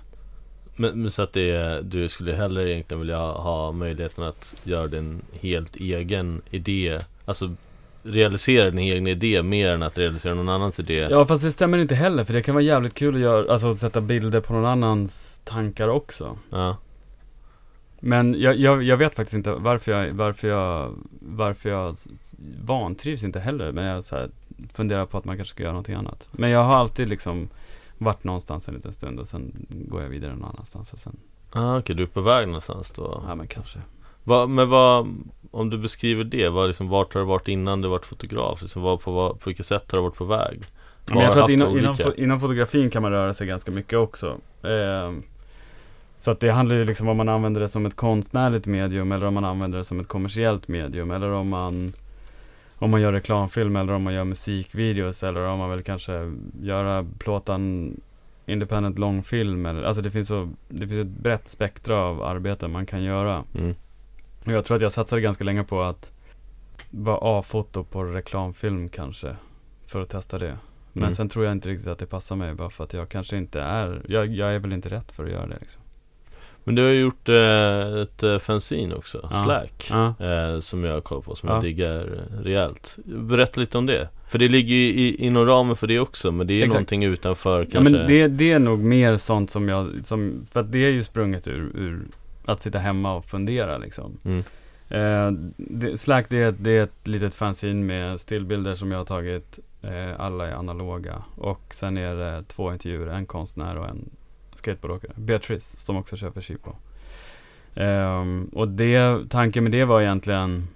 Men, men så att det du skulle hellre egentligen vilja ha möjligheten att göra din helt egen idé Alltså realisera din egen idé mer än att realisera någon annans idé Ja fast det stämmer inte heller för det kan vara jävligt kul att göra, alltså att sätta bilder på någon annans tankar också. Ja, Men jag, jag, jag vet faktiskt inte varför jag, varför jag, varför jag vantrivs inte heller. Men jag så här, funderar på att man kanske ska göra någonting annat. Men jag har alltid liksom varit någonstans en liten stund och sen går jag vidare någon annanstans och sen, ah, okej du är på väg någonstans då ja men kanske. Va, Men vad, om du beskriver det, vad liksom, vart har du varit innan du varit fotograf? Liksom, vad, på, vad, på vilket sätt har du varit på väg? Men jag tror att inom, inom, inom fotografin kan man röra sig ganska mycket också. Ehm, så att det handlar ju liksom om man använder det som ett konstnärligt medium eller om man använder det som ett kommersiellt medium eller om man om man gör reklamfilm eller om man gör musikvideos eller om man vill kanske göra plåta en independent långfilm eller, alltså det finns så, det finns ett brett spektra av arbeten man kan göra. Mm. Och jag tror att jag satsade ganska länge på att vara A-foto på reklamfilm kanske. För att testa det. Men Mm. sen tror jag inte riktigt att det passar mig bara för att jag kanske inte är, jag, jag är väl inte rätt för att göra det liksom. Men du har ju gjort eh, ett eh, fanzine också, Ja. Slack Ja. eh, Som jag har koll på, som Ja. jag diggar eh, rejält Berätta lite om det För det ligger ju i, inom ramen för det också Men det är ju Exakt. någonting utanför Ja kanske men det, det är nog mer sånt som jag, som, för att det är ju sprunget ur, ur att sitta hemma och fundera liksom. mm. Eh, det, Slack det är, det är ett litet fanzine med stillbilder som jag har tagit. Alla är analoga. Och sen är det två intervjuer, en konstnär och en skateboardåkare. Beatrice som också köper Chipo. Ehm, och det, tanken med det var egentligen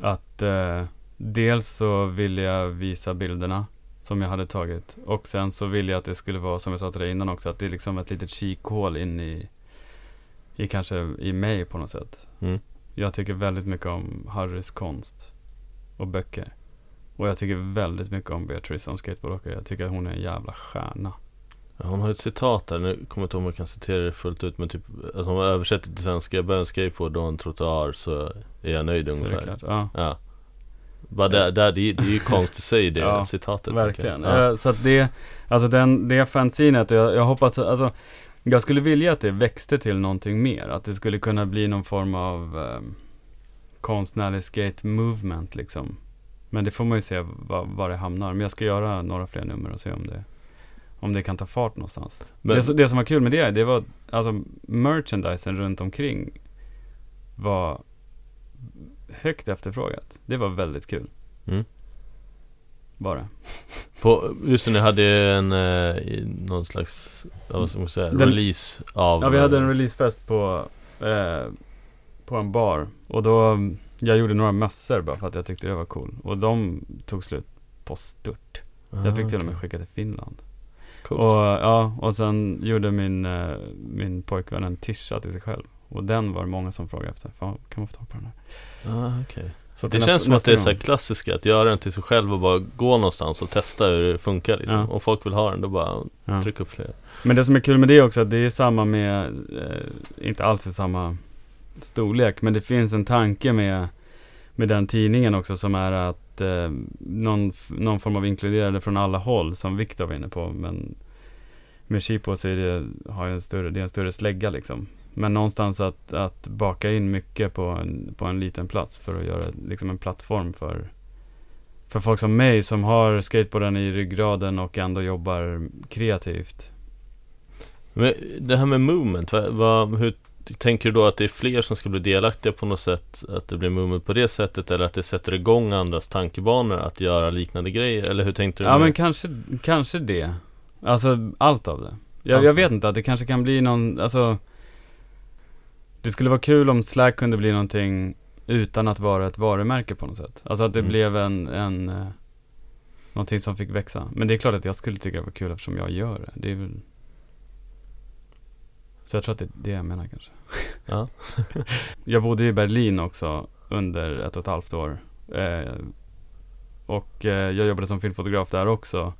att eh, dels så ville jag visa bilderna som jag hade tagit. Och sen så ville jag att det skulle vara, som jag sa till dig innan också, att det är liksom ett litet kikhål in i, i kanske i mig på något sätt. Mm. Jag tycker väldigt mycket om Harrys konst och böcker. Och jag tycker väldigt mycket om Beatrice som skateboardåkare. Jag tycker att hon är en jävla stjärna. Hon har ett citat där, nu kommer jag inte ihåg om jag kan citera det fullt ut Men typ, alltså hon översätter till svenska en skateboard och en trottoar så är jag nöjd Så det är ungefär klart. Ja, Ja Bara där, där, det, det är ju <laughs> konst i sig det Ja, citatet verkligen. ja. Eh, Så att det, alltså den, det fanzinet, jag, jag hoppas, alltså jag skulle vilja att det växte till någonting mer. Att det skulle kunna bli någon form av eh, konstnärlig skate movement liksom. Men det får man ju se var, var det hamnar. Men jag ska göra några fler nummer och se om det, om det kan ta fart någonstans. Men, Det, det som var kul med det, det var alltså merchandisen runt omkring var högt efterfrågat. Det var väldigt kul. Mm. Det. på, just det, ni hade en, eh, någon slags, vad ska man säga, Den- release av Ja, vi hade en eh, releasefest på, eh, på en bar. Och då, jag gjorde några mössor bara för att jag tyckte det var cool. Och de tog slut på stört. Jag fick till och med Ah, skicka till Finland. Coolt. Och ja, och sen gjorde min, eh, min pojkvän en tisha till sig själv. Och den var det många som frågade efter. Fan, kan man få tag på den här? ah, okej. Så Det känns nästa- som att det är så klassiska, att göra den till sig själv och bara gå någonstans och testa hur det funkar liksom. Ja. Om folk vill ha den, då bara Ja. tryck upp fler. Men det som är kul med det också, att det är samma med, eh, inte alls i samma storlek, men det finns en tanke med, med den tidningen också som är att eh, någon, någon form av inkluderade från alla håll, som Viktor var inne på, men med Chipo så är det, har en större, det är en större slägga liksom. Men någonstans att, att baka in mycket på en, på en liten plats för att göra liksom en plattform för, för folk som mig som har skateboarden i ryggraden och ändå jobbar kreativt. Men det här med movement, vad, vad, hur, Tänker du då att det är fler som ska bli delaktiga på något sätt? Att det blir mumel på det sättet? Eller att det sätter igång andras tankebanor att göra liknande grejer? Eller hur tänkte du? Ja med- men kanske, kanske det. Alltså allt av det. Jag, Allt jag vet inte, att det kanske kan bli någon, alltså Det skulle vara kul om Slack kunde bli någonting utan att vara ett varumärke på något sätt. Alltså att det Mm. blev en, en eh, Någonting som fick växa. Men det är klart att jag skulle tycka det var kul eftersom jag gör det. Det är väl Så jag tror att det är det jag menar kanske. <laughs> Ja. <laughs> Jag bodde i Berlin också under ett och ett halvt år. Eh, och eh, jag jobbade som filmfotograf där också.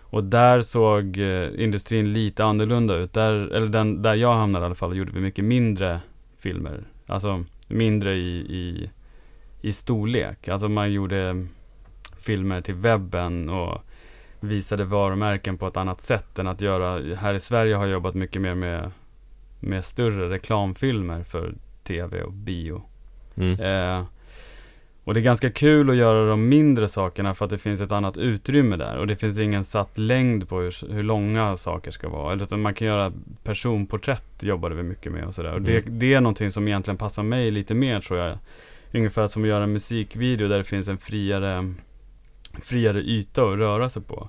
Och där såg eh, industrin lite annorlunda ut. Där, eller den, där jag hamnade i alla fall gjorde vi mycket mindre filmer. Alltså mindre i, i, i storlek. Alltså man gjorde filmer till webben och visade varumärken på ett annat sätt än att göra, här i Sverige har jag jobbat mycket mer med, med större reklamfilmer för tv och bio. Mm. Eh, och det är ganska kul att göra de mindre sakerna för att det finns ett annat utrymme där. Och det finns ingen satt längd på hur, hur långa saker ska vara. Eller utan man kan göra personporträtt jobbade vi mycket med och sådär. Och det, Mm. det är någonting som egentligen passar mig lite mer tror jag. Ungefär som att göra en musikvideo där det finns en friare, friare yta att röra sig på.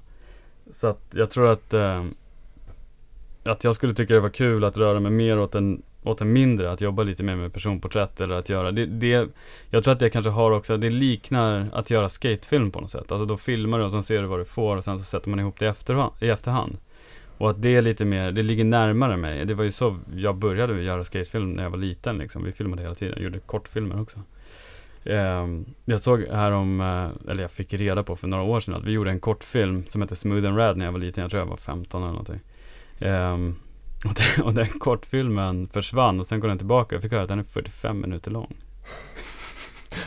Så att jag tror att, eh, att jag skulle tycka det var kul att röra mig mer åt en, åt en mindre, att jobba lite mer med personporträtt eller att göra, det, det jag tror att det kanske har också, det liknar att göra skatefilm på något sätt. Alltså då filmar du och sen ser du vad du får och sen så sätter man ihop det i efterhand. I efterhand. Och att det är lite mer, det ligger närmare mig. Det var ju så jag började göra skatefilm när jag var liten liksom. Vi filmade hela tiden, jag gjorde kortfilmer också. Ehm, jag såg här om, eh, eller jag fick reda på för några år sedan att vi gjorde en kortfilm som hette Smooth and Rad när jag var liten. Jag tror jag var 15 eller någonting. Ehm, och, den, och den kortfilmen försvann och sen kom den tillbaka. Jag fick höra att den är 45 minuter lång.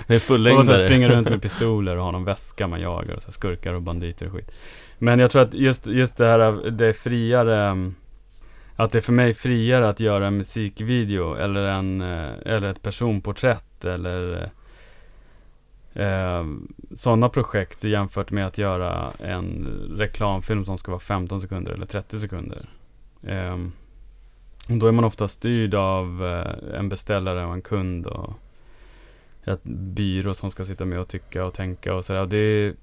Det är Och så fullängdare. springer runt med <laughs> pistoler och har någon väska man jagar och så här skurkar och banditer och skit. Men jag tror att just, just det här, det är friare, att det är för mig friare att göra en musikvideo eller en, eh, eller ett personporträtt eller eh, sådana projekt jämfört med att göra en reklamfilm som ska vara 15 sekunder eller 30 sekunder. Eh, och då är man ofta styrd av eh, en beställare och en kund och ett byrå som ska sitta med och tycka och tänka och sådär. Det,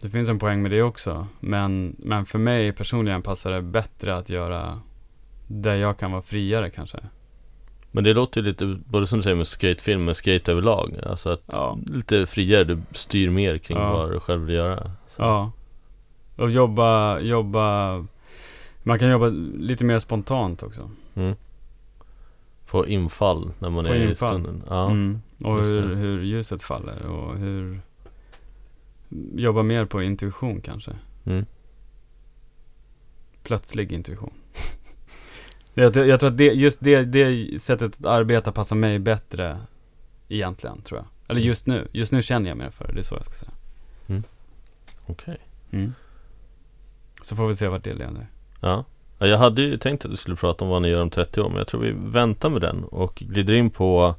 det finns en poäng med det också. Men, men för mig personligen passar det bättre att göra där jag kan vara friare kanske. Men det låter ju lite, både som du säger med skatefilm, med skate överlag Alltså att Ja. lite friare, du styr mer kring Ja. vad du själv vill göra så. Ja. Och jobba, jobba, man kan jobba lite mer spontant också. mm. På infall när man På är i infall. stunden Ja, Mm. Och hur, hur ljuset faller och hur, jobba mer på intuition kanske. Mm. plötslig intuition. <laughs> jag, jag tror att det, just det, det sättet att arbeta passar mig bättre egentligen, tror jag. Eller Mm. just nu. Just nu känner jag mer för det, det är så jag ska säga. okej Mm. Så får vi se vart det leder. Ja. ja, jag hade ju tänkt att du skulle prata om vad ni gör om 30 år Men jag tror vi väntar med den och glider in på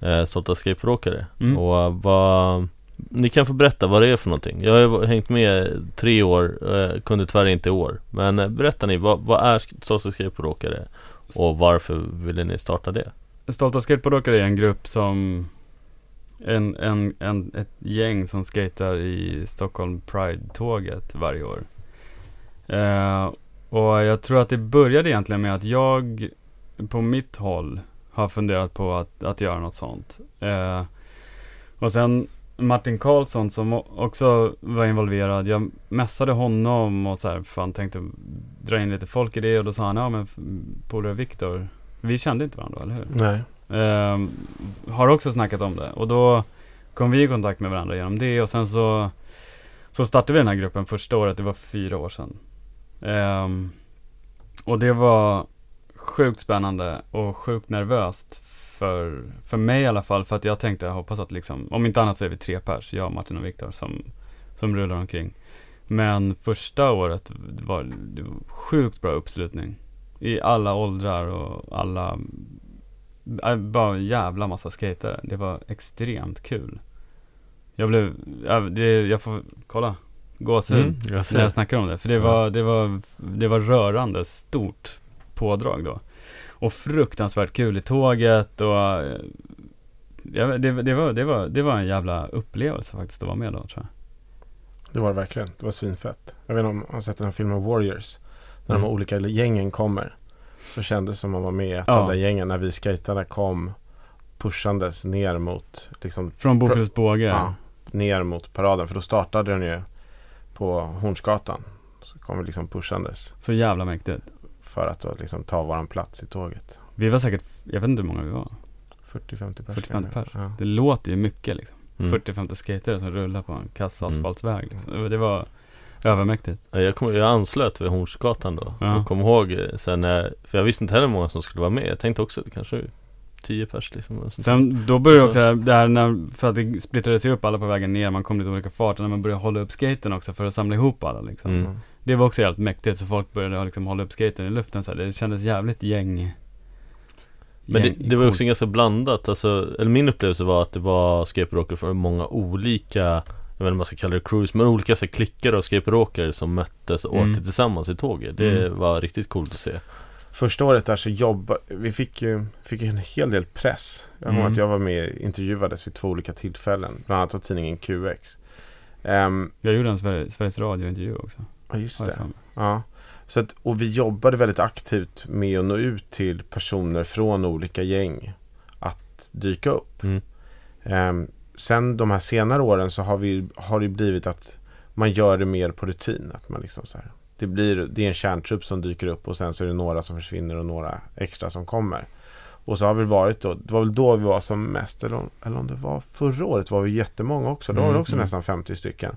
eh, Stolta skateboardåkare Mm. Och vad Ni kan få berätta vad det är för någonting Jag har hängt med tre år, eh, kunde tyvärr inte i år Men eh, berätta ni, vad, vad är Stolta skateboardåkare? Och varför ville ni starta det? Stolta skateboardåkare är en grupp som en, en, en, ett gäng som skater i Stockholm Pride-tåget varje år. Eh, och jag tror att det började egentligen med att jag på mitt håll har funderat på att, att göra något sånt. Eh, och sen Martin Karlsson som också var involverad. Jag mässade honom och så här, fan tänkte dra in lite folk i det och då sa han, ja men polare Viktor, vi kände inte varandra, eller hur? Nej. Ehm, har också snackat om det och då kom vi i kontakt med varandra genom det och sen så Så startade vi den här gruppen första året, det var fyra år sedan Um, Och det var sjukt spännande och sjukt nervöst för, för mig i alla fall för att jag tänkte, jag hoppas att liksom, om inte annat så är vi tre pers, jag, Martin och Viktor som, som rullar omkring Men första året var det var sjukt bra uppslutning i alla åldrar och alla äh, Bara en jävla massa skater. Det var extremt kul. Jag blev, jag, det, jag får, kolla. Gåshud. Mm, jag När jag snackar om det. För det Ja. var, det var, det var rörande stort pådrag då. Och fruktansvärt kul i tåget och eh, ja, det, det, var, det, var, det var en jävla upplevelse faktiskt att vara med då tror jag. Det var det verkligen. Det var svinfett. Jag vet inte om man har sett den här filmen Warriors. När Mm. de olika gängen kommer. Så kändes det som man var med i ett Ja. av de där gängen när vi skejtarna kom pushandes ner mot liksom, Från Bofors båge. ja, ner mot paraden. För då startade den ju på Hornsgatan. Så kom vi liksom pushandes Så jävla mäktigt. för att då liksom ta våran plats i tåget. Vi var säkert, jag vet inte hur många vi var. 40-50 pers. 40-50 kanske. pers. Ja. Det låter ju mycket liksom. Mm. 40-50 skatare som rullar på en kass Mm. asfaltsväg liksom. Det var övermäktigt. Ja, Jag, kom, jag anslöt vid Hornsgatan då. Ja. Och kom ihåg eh, sen när, för jag visste inte heller hur många som skulle vara med. Jag tänkte också att det kanske 10 pers liksom. Sen, då började Så- också det här, det här när, för att det splittrade sig upp alla på vägen ner, man kom lite olika fart, och när man började hålla upp skaten också för att samla ihop alla liksom. Mm. Mm. Det var också jävligt mäktigt, så folk började liksom hålla upp skaten i luften så här. Det kändes jävligt gäng. Men det, gäng- det var också ganska blandat, alltså, eller min upplevelse var att det var skateboardåkare från många olika Jag vet inte om man ska kalla det cruise, men olika så här, klickar av skateboardåkare som möttes och Mm. åkte tillsammans i tåget Det Mm. var riktigt coolt att se Första året där så jobbade vi fick ju fick en hel del press. Jag Mm. att jag var med intervjuades vid två olika tillfällen. Bland annat av tidningen QX. Ehm, Jag gjorde en Sver- Sveriges Radio-intervju också. Ja, just det. Ja. Så att, och vi jobbade väldigt aktivt med att nå ut till personer från olika gäng att dyka upp. Mm. Ehm, sen de här senare åren så har, vi, har det blivit att man gör det mer på rutin. Att man liksom så här, det, blir, det är en kärntrupp som dyker upp och sen så är det några som försvinner och några extra som kommer. Och så har vi varit då, det var väl då vi var som mest, eller eller om det var förra året var vi jättemånga också. Då var det Mm, också mm. nästan 50 stycken.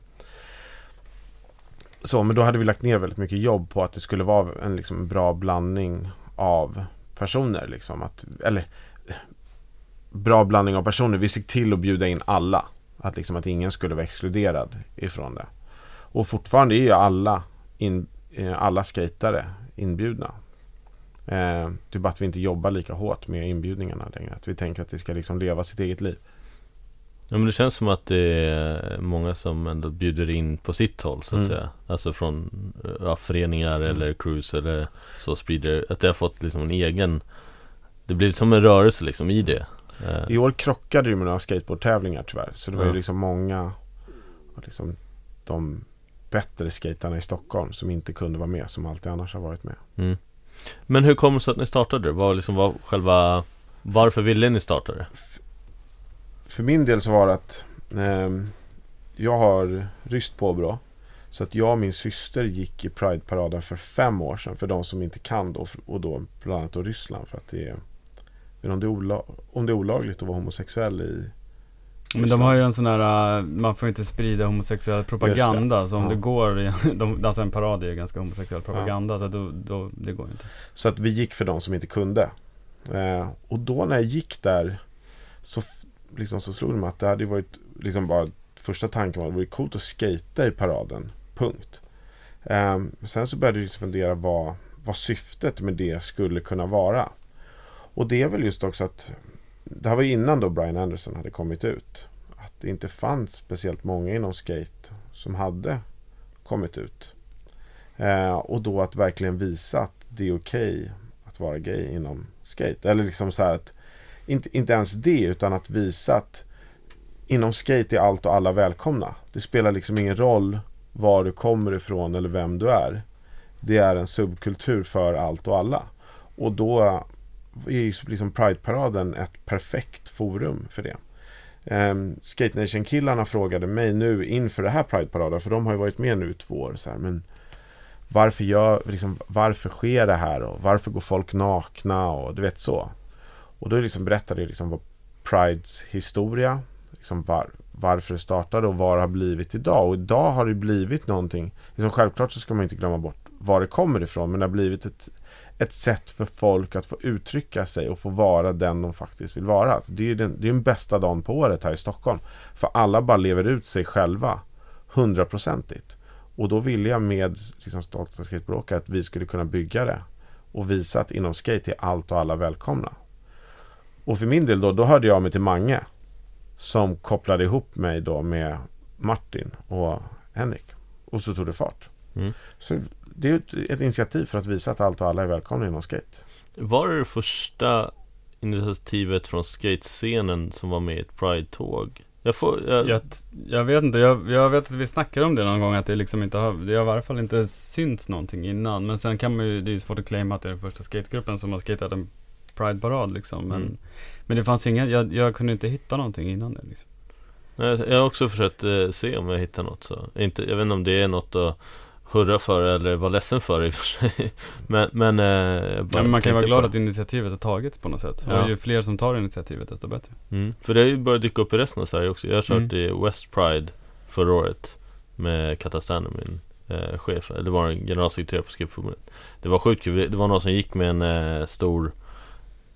Så, men då hade vi lagt ner väldigt mycket jobb på att det skulle vara en liksom, bra blandning av personer. Liksom. Att, eller bra blandning av personer. Vi såg till att bjuda in alla. Att, liksom, att ingen skulle vara exkluderad ifrån det. Och fortfarande är ju alla, in, alla skatare inbjudna. Eh, det är bara att vi inte jobbar lika hårt med inbjudningarna längre. Att vi tänker att det ska liksom leva sitt eget liv. Ja men det känns som att det är många som ändå bjuder in på sitt håll så att Mm. säga Alltså från ja, föreningar Mm. eller cruise eller så sprider Att det har fått liksom en egen Det blir som en rörelse liksom i det Eh, I år krockade det med några skateboardtävlingar tyvärr. Så det var Ja. ju liksom många liksom, de bättre skaterna i Stockholm som inte kunde vara med som alltid annars har varit med. mm. Men hur kom det sig att ni startade? Vad liksom var själva Varför ville ni starta det? För min del så var det att ehm, jag har ryskt påbrå. Så att jag och min syster gick i Pride-paraden för fem år sedan. För de som inte kan då. Och då bland annat då Ryssland. För att det är, det om det är olagligt att vara homosexuell i Men de har ju en sån här, äh, man får inte sprida homosexuell propaganda. Så om Ja. det går, <laughs> de, alltså en parad är ju ganska homosexuell propaganda. Så då, då, det går inte. Så att vi gick för de som inte kunde. Eh, och då när jag gick där så, liksom, så slog det mig att det hade varit liksom bara första tanken var att det vore coolt att skata i paraden. Punkt. Eh, sen så började jag liksom fundera vad, vad syftet med det skulle kunna vara. Och det är väl just också att det här var innan då Brian Anderson hade kommit ut. Att det inte fanns speciellt många inom skate som hade kommit ut. Eh, och då att verkligen visa att det är okej att vara gay inom skate. Eller liksom så här att inte, inte ens det utan att visa att inom skate är allt och alla välkomna. Det spelar liksom ingen roll var du kommer ifrån eller vem du är. Det är en subkultur för allt och alla. Och då är ju liksom Pride-paraden ett perfekt forum för det. Um, Skate Nation-killarna frågade mig nu inför det här Pride-paraden, för de har ju varit med nu i två år. Så här, men varför, gör, liksom, varför sker det här och varför går folk nakna och du vet så. Och då liksom berättade jag liksom vad Prides historia, liksom var, varför det startade och vad det har blivit idag. Och idag har det blivit någonting, liksom självklart så ska man inte glömma bort var det kommer ifrån, men det har blivit ett, ett sätt för folk att få uttrycka sig och få vara den de faktiskt vill vara. Alltså, det är den, det är den bästa dagen på året här i Stockholm. För alla bara lever ut sig själva hundraprocentigt. Och då ville jag med liksom, Stolta skateboardåkare att vi skulle kunna bygga det och visa att inom skate är allt och alla välkomna. Och för min del då, då hörde jag mig till Mange som kopplade ihop mig då med Martin och Henrik. Och så tog det fart. Mm. Så det är ett, ett initiativ för att visa att allt och alla är välkomna inom skate. Var det det första initiativet från skatescenen som var med i ett Pride-tåg? Jag får, jag, Jag, jag vet inte, jag, jag vet att vi snackade om det någon gång att det liksom inte har, det har i varje fall inte synts någonting innan. Men sen kan man ju, det är ju svårt att claima att det är den första skategruppen som har skatat en Pride-parad liksom. Men, Mm. men det fanns inga, jag, jag kunde inte hitta någonting innan det liksom. Nej, jag har också försökt eh, se om jag hittar något så. Inte, jag vet inte om det är något att hurra för eller vara ledsen för i och för sig. <laughs> Men, men, eh, Ja, men man kan ju vara glad på att initiativet har tagits på något sätt. Ja. Och ju fler som tar initiativet desto bättre. det. mm. För det har ju börjat dyka upp i resten av Sverige också. Jag har kört Mm. i West Pride förra året med Katastan, min eh, chef, eller var en generalsekreterare på Skipförbundet. Det var sjukt kul. Det var någon som gick med en eh, stor,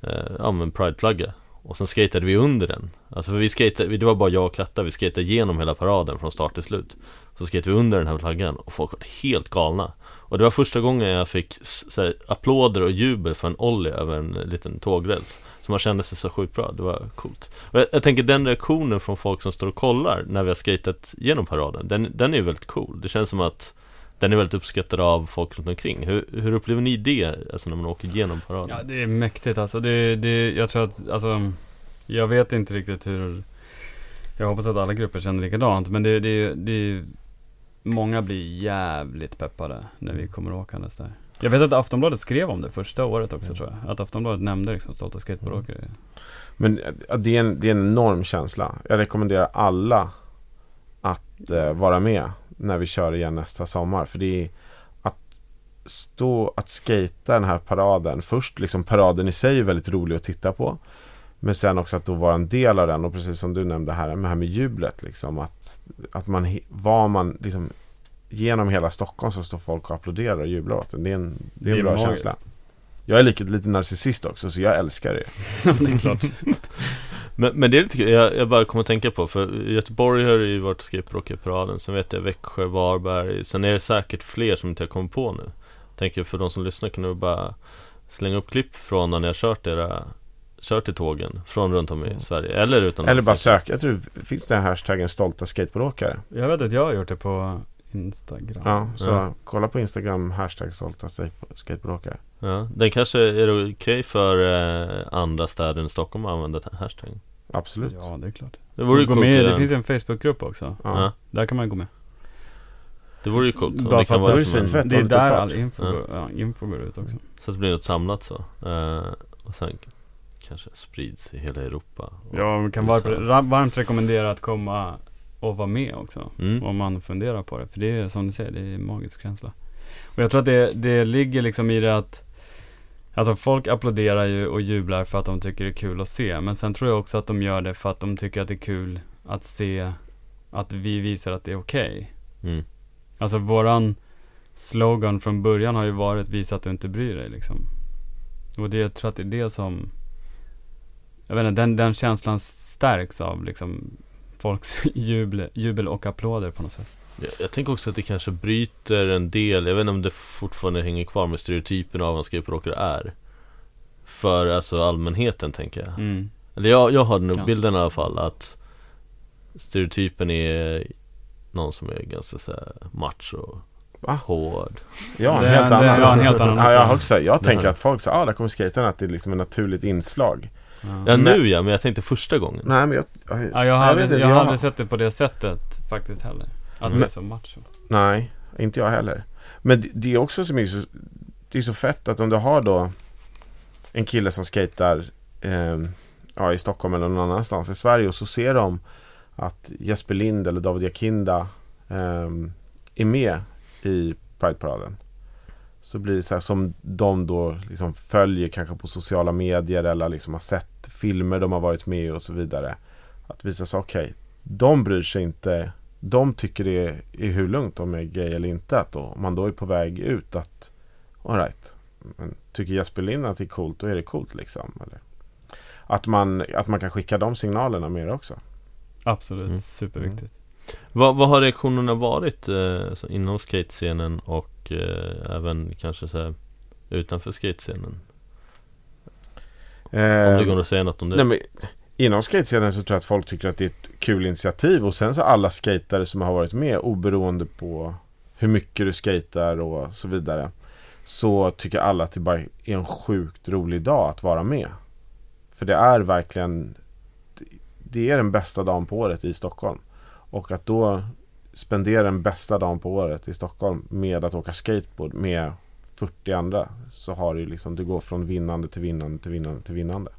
eh, ja men Pride-flagga. Och sen skatade vi under den. Alltså för vi skatade, det var bara jag och Katta, vi skatade igenom hela paraden från start till slut. Så skrev vi under den här flaggan och folk var helt galna. Och det var första gången jag fick så här, applåder och jubel för en ollie över en liten tågräls. Så man kände sig så sjukt bra, det var coolt. Och jag, jag tänker den reaktionen från folk som står och kollar när vi har skatat genom paraden, den, den är ju väldigt cool. Det känns som att den är väldigt uppskattad av folk runt omkring. Hur, hur upplever ni det, alltså när man åker igenom paraden? Ja, det är mäktigt alltså. Det, det, jag tror att, alltså, jag vet inte riktigt hur, jag hoppas att alla grupper känner likadant. Men det, det, det, många blir jävligt peppade när vi kommer åkandes där. Jag vet att Aftonbladet skrev om det första året också tror jag. Att Aftonbladet nämnde liksom stolta skateboardåkare. Men eh, det är, en, det är en enorm känsla. Jag rekommenderar alla att eh, vara med när vi kör igen nästa sommar. För det är att stå, att skata den här paraden. Först liksom paraden i sig är väldigt rolig att titta på. Men sen också att då vara en del av den och precis som du nämnde här med, här med jublet liksom att, att man, var man liksom genom hela Stockholm så står folk och applåderar och jublar åt den. Det är en, det är en bra magiskt. känsla. Jag är lite, lite narcissist också så jag älskar det. <laughs> det är klart. Men, men det är lite kul, jag, jag bara kommer att tänka på, för Göteborg har ju varit skateboardåkarparaden, sen vet jag Växjö, Varberg, sen är det säkert fler som inte jag kommer på nu. Tänker för de som lyssnar kan du bara slänga upp klipp från när ni har kört era Kört i tågen från runt om i Sverige eller utomlands Eller bara söka, jag tror det finns den här hashtaggen stolta skateboardåkare. Jag vet att jag har gjort det på Instagram. Ja, så Ja. kolla på Instagram, hashtag stolta skateboardåkare. ja, Den kanske är det okej för eh, andra städer än Stockholm att använda den hashtaggen Absolut. Ja, det är klart. Det vore ju gå coolt med, det finns en Facebookgrupp också. Ja. ja. Där kan man gå med. Det vore ju coolt Bara det kan vara det är som en. Det är där all info, Ja. går, ja, info går ut också. Så att det blir något samlat så eh, Och sen kanske sprids i hela Europa Ja, man kan USA. varmt, ra- varmt rekommendera att komma och vara med också. mm. Om man funderar på det. För det är som du säger, det är en magisk känsla. Och jag tror att det, det ligger liksom i det att Alltså folk applåderar ju och jublar för att de tycker det är kul att se. Men sen tror jag också att de gör det för att de tycker att det är kul att se att vi visar att det är okej. Mm. Alltså våran slogan från början har ju varit visa att du inte bryr dig liksom. Och det, jag tror att det är det som Jag vet inte, den, den känslan stärks av liksom folks <laughs> jubel, jubel och applåder på något sätt. Jag, jag tänker också att det kanske bryter en del, jag vet inte om det fortfarande hänger kvar med stereotypen av vad en skateboardåkare är För alltså allmänheten tänker jag Mm. Eller jag, jag har nog bilden i alla fall att Stereotypen är någon som är ganska så här macho, Va? hård Ja, en helt det- annan. ja, en helt annan ja, jag, också. jag tänker att folk säger ah, där kommer skejtarna, att det är liksom ett naturligt inslag. Ja. Ja Men- nu ja, men jag tänkte första gången Nej, men jag... jag, Ja, jag har, aldrig, inte, jag har jag- aldrig sett det på det sättet faktiskt heller. Att Men- det är så macho. Nej, inte jag heller. Men det, det är också som är så, det är så fett att om du har då en kille som skater eh, ja, i Stockholm eller någon annanstans i Sverige och så ser de att Jesper Lind eller David Jakinda eh, är med i Pride-paraden. Så blir det så här som de då liksom följer kanske på sociala medier eller liksom har sett filmer de har varit med i och så vidare. Att visa sig, okej, de bryr sig inte de tycker det är, är hur lugnt de är gay eller inte. Att då, om man då är på väg ut att alright, men tycker Jesper Lind att det är coolt, då är det coolt liksom. Eller, att, man, att man kan skicka de signalerna mer också. Absolut, Mm. superviktigt. Vad, vad har reaktionerna varit eh, inom skatescenen och eh, även kanske så här, utanför skatescenen? Om det går att säga något om det nej, men, inom skatescenen så tror jag att folk tycker att det är ett kul initiativ och sen så alla skatare som har varit med oberoende på hur mycket du skater och så vidare. Så tycker alla att det bara är en sjukt rolig dag att vara med. För det är verkligen Det är den bästa dagen på året i Stockholm. Och att då spendera den bästa dagen på året i Stockholm med att åka skateboard med 40 andra. Så har du liksom, du går från vinnande till vinnande till vinnande till vinnande.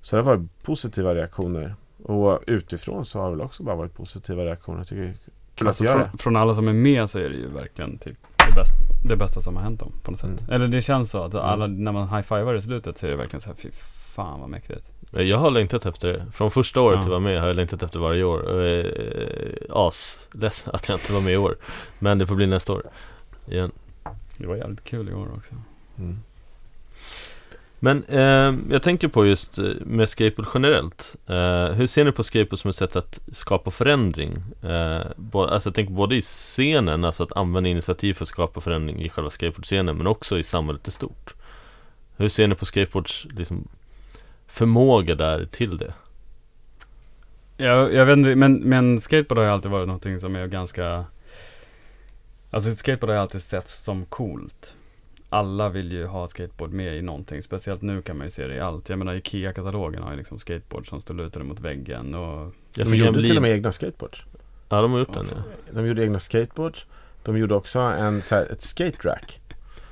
Så det har varit positiva reaktioner. Och utifrån så har det väl också bara varit positiva reaktioner. Jag tycker kul Alltså från, från alla som är med så är det ju verkligen typ det bästa, det bästa som har hänt dem på något sätt. Mm. Eller det känns så att alla, när man high-fivar i slutet så är det verkligen så här, fy fan vad mäktigt. Jag har längtat efter det. Från första året Ja. jag var med har jag längtat efter varje år. Är asledsen <laughs> att jag inte var med i år. Men det får bli nästa år. Igen. Det var jävligt kul i år också. Mm. Men eh, jag tänker på just eh, med skateboard generellt. Eh, hur ser ni på skateboard som ett sätt att skapa förändring? Eh, bo, alltså jag tänker både i scenen, alltså att använda initiativ för att skapa förändring i själva skateboardscenen, men också i samhället i stort. Hur ser ni på skateboards liksom, förmåga där till det? Jag, jag vet inte, men, men skateboard har ju alltid varit någonting som är ganska Alltså skateboard har jag alltid sett som coolt Alla vill ju ha skateboard med i någonting, speciellt nu kan man ju se det i allt Jag menar IKEA-katalogen har ju liksom skateboard som står lutade mot väggen och Jag De gjorde till och med egna skateboards. Ja, de har gjort den ja. De gjorde egna skateboards. De gjorde också en, så här, ett skate rack.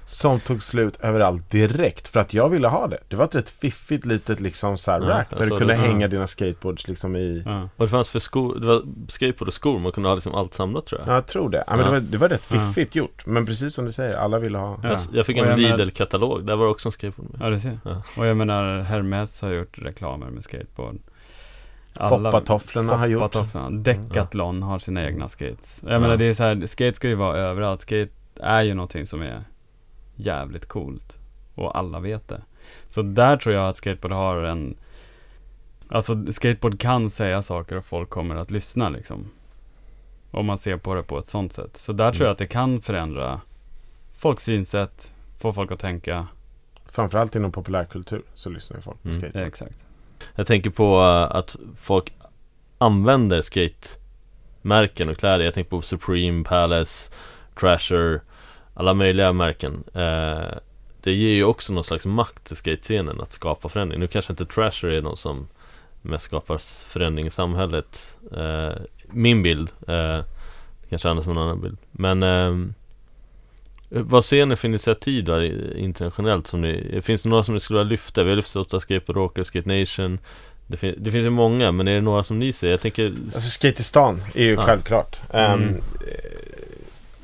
Som tog slut överallt direkt för att jag ville ha det. Det var ett rätt fiffigt litet liksom så här Ja, rack där du såg kunde det. hänga dina skateboards liksom i ja. Och det fanns för skor, det var skateboard och skor, man kunde ha liksom allt samlat tror jag. Ja, jag tror det. Ja, men Ja. det, var, det var rätt Ja. fiffigt gjort. Men precis som du säger, alla ville ha. Ja. Jag, jag fick en Lidl-katalog, där var det också en skateboard med. Ja, du ser. Ja. Och jag menar, Hermes har gjort reklamer med skateboard. Foppatofflorna har gjort. Foppatofflorna. Decathlon har sina egna skates. Jag Ja. menar, det är så här, skate ska ju vara överallt. Skate är ju någonting som är jävligt coolt. Och alla vet det. Så där tror jag att skateboard har en Alltså skateboard kan säga saker och folk kommer att lyssna liksom. Om man ser på det på ett sånt sätt. Så där tror Mm. jag att det kan förändra folks synsätt, få folk att tänka. Framförallt inom populärkultur så lyssnar ju folk på Mm. skate. Ja, exakt. Jag tänker på eh, att folk använder skate-märken och kläder. Jag tänker på Supreme, Palace, Trasher, alla möjliga märken. Eh, det ger ju också någon slags makt till skatescenen att skapa förändring. Nu kanske inte Trasher är någon som mest skapar förändring i samhället. Eh, min bild. Eh, kanske som en annan bild. Men ehm, vad ser ni för initiativ där internationellt som ni, finns det några som ni skulle vilja lyfta? Vi har lyft Sota Skateboard Rocker, Skate Nation det, fin- det finns ju många, men är det några som ni ser? Jag tänker Alltså Skate i stan är ju Ja. självklart. Ehm, Mm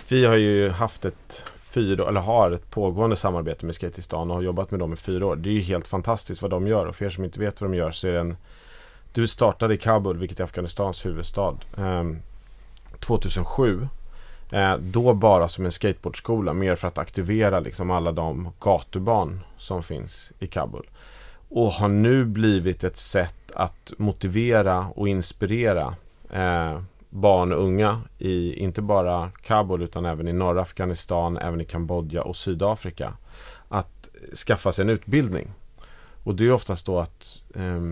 vi har ju haft ett fyra, eller har ett pågående samarbete med Skatistan och har jobbat med dem i fyra år. Det är ju helt fantastiskt vad de gör och för er som inte vet vad de gör så är det en Du startade i Kabul, vilket är Afghanistans huvudstad, eh, 2007. Eh, då bara som en skateboardskola, mer för att aktivera liksom alla de gatubarn som finns i Kabul. Och har nu blivit ett sätt att motivera och inspirera eh, barn och unga i inte bara Kabul utan även i norra Afghanistan, även i Kambodja och Sydafrika att skaffa sig en utbildning. Och det är oftast då att eh,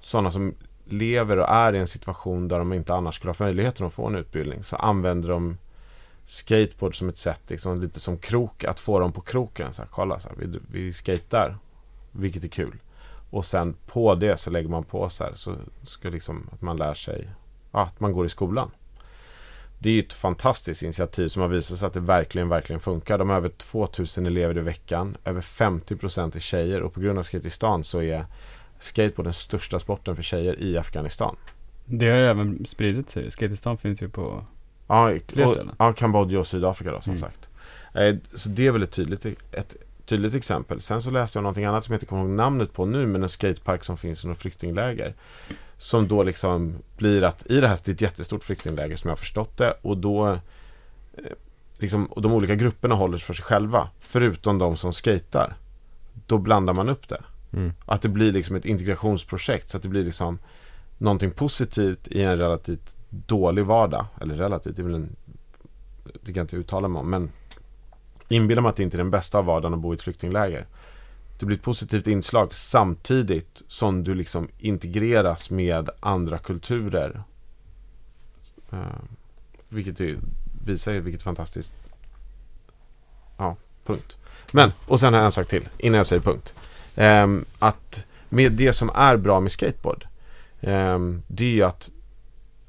sådana som lever och är i en situation där de inte annars skulle ha möjligheten att få en utbildning så använder de skateboard som ett sätt, liksom, lite som krok, att få dem på kroken. Så här, kolla, så här, vi, vi skater, vilket är kul. Och sen på det så lägger man på så här, så ska liksom att man lär sig, att man går i skolan. Det är ett fantastiskt initiativ som har visat sig att det verkligen, verkligen funkar. De har över 2000 elever i veckan, över 50% är tjejer och på grund av Skate i stan så är skateboard den största sporten för tjejer i Afghanistan. Det har ju även spridit sig. Skatistan finns ju på Ja, Fler ställen. ja Kambodja och Sydafrika då som Mm. sagt. Eh, så det är väl ett tydligt, ett tydligt exempel. Sen så läste jag någonting annat som jag inte kommer ihåg namnet på nu, men en skatepark som finns i något flyktingläger. Som då liksom blir att i det här, det är ett jättestort flyktingläger som jag har förstått det och då eh, liksom, och de olika grupperna håller sig för sig själva, förutom de som skater. Då blandar man upp det. mm. Att det blir liksom ett integrationsprojekt så att det blir liksom någonting positivt i en relativt dålig vardag. Eller relativt, det är väl en... Det kan jag inte uttala mig om, men inbillar mig att det inte är den bästa av vardagen att bo i ett flyktingläger. Det blir ett positivt inslag samtidigt som du liksom integreras med andra kulturer. Uh, vilket är visar ju vilket fantastiskt Ja, punkt. Men, och sen har jag en sak till innan jag säger punkt. Um, att med det som är bra med skateboard um, Det är ju att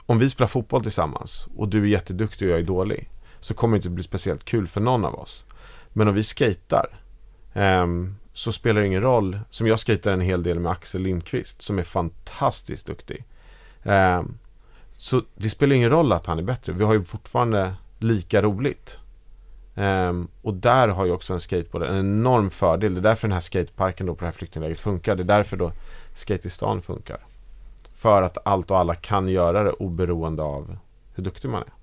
Om vi spelar fotboll tillsammans och du är jätteduktig och jag är dålig Så kommer det inte bli speciellt kul för någon av oss men om vi skejtar ehm, Så spelar det ingen roll Som jag skejtar en hel del med Axel Lindqvist Som är fantastiskt duktig ehm, Så det spelar ingen roll att han är bättre Vi har ju fortfarande lika roligt Um, och där har ju också en skateboard en enorm fördel. Det är därför den här skateparken då på det här flyktinglägret funkar. Det är därför då Skate i stan funkar. För att allt och alla kan göra det oberoende av hur duktig man är.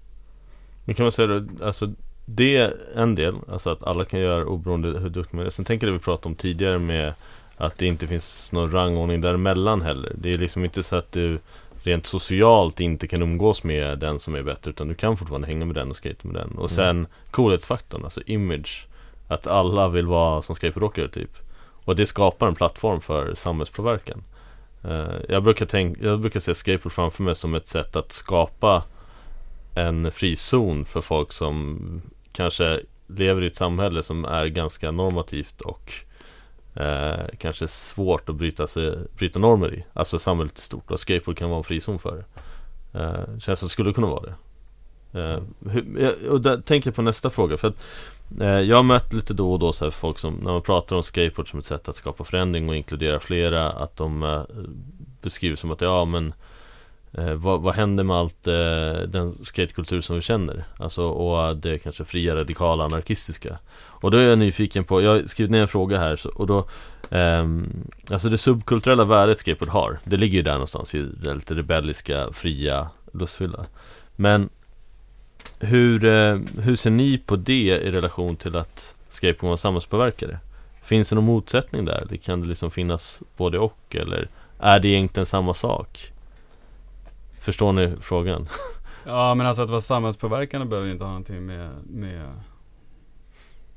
Men kan man säga då, alltså det är en del, alltså att alla kan göra oberoende hur duktig man är. Sen tänker jag det vi pratade om tidigare med att det inte finns någon rangordning däremellan heller. Det är liksom inte så att du rent socialt inte kan umgås med den som är bättre utan du kan fortfarande hänga med den och skate med den. Och sen mm. coolhetsfaktorn, alltså image. Att alla vill vara som skateboardåkare typ. Och det skapar en plattform för samhällspåverkan. Uh, jag, brukar tänka, jag brukar se skateboard framför mig som ett sätt att skapa en frizon för folk som kanske lever i ett samhälle som är ganska normativt och eh, kanske svårt att bryta, sig, bryta normer i. Alltså samhället är stort och skateboard kan vara en frizon för det. Eh, känns som det skulle kunna vara det. Eh, hur, och där tänker jag på nästa fråga för att eh, Jag har mött lite då och då så här folk som När man pratar om skateboard som ett sätt att skapa förändring och inkludera flera Att de eh, beskriver som att ja men Eh, vad, vad händer med allt eh, den skatekultur som vi känner? Alltså, och det kanske fria, radikala, anarkistiska Och då är jag nyfiken på, jag har skrivit ner en fråga här så, och då eh, Alltså det subkulturella värdet skateboard har Det ligger ju där någonstans i det lite rebelliska, fria, lustfyllda Men hur, eh, hur ser ni på det i relation till att skateboard var samhällspåverkare? Finns det någon motsättning där? Det kan det liksom finnas både och eller är det egentligen samma sak? Förstår ni frågan? Ja men alltså att vara samhällspåverkande behöver ju inte ha någonting med, med,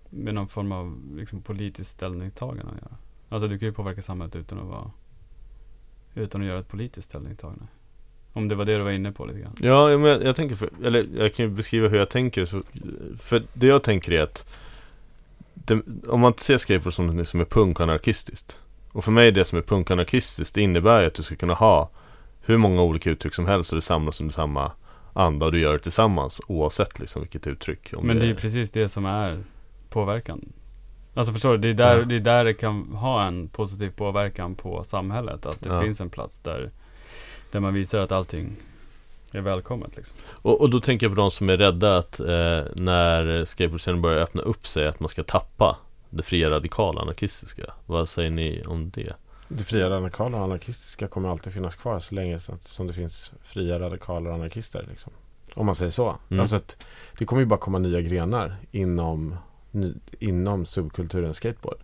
med någon form av liksom, politiskt ställningstagande att göra. Alltså du kan ju påverka samhället utan att vara utan att göra ett politiskt ställningstagande. Om det var det du var inne på lite grann. Ja, men jag, jag tänker, för, eller jag kan ju beskriva hur jag tänker. Så, för det jag tänker är att det, om man ser skateboard som något som är punk anarkistiskt. Och för mig det som är punk anarkistiskt, det innebär ju att du ska kunna ha hur många olika uttryck som helst och det samlas under samma anda och du gör det tillsammans oavsett liksom vilket uttryck. Men det är ju precis det som är påverkan. Alltså förstår du, det är, där, ja. det är där det kan ha en positiv påverkan på samhället. Att det ja. finns en plats där, där man visar att allting är välkommet liksom. Och, och då tänker jag på de som är rädda att eh, när skateboardscenen börjar öppna upp sig att man ska tappa det fria radikala anarkistiska. Vad säger ni om det? Det fria radikala och anarkistiska kommer alltid finnas kvar så länge som det finns fria radikaler och anarkister. Liksom. Om man säger så. Mm. Alltså att det kommer ju bara komma nya grenar inom, inom subkulturen skateboard.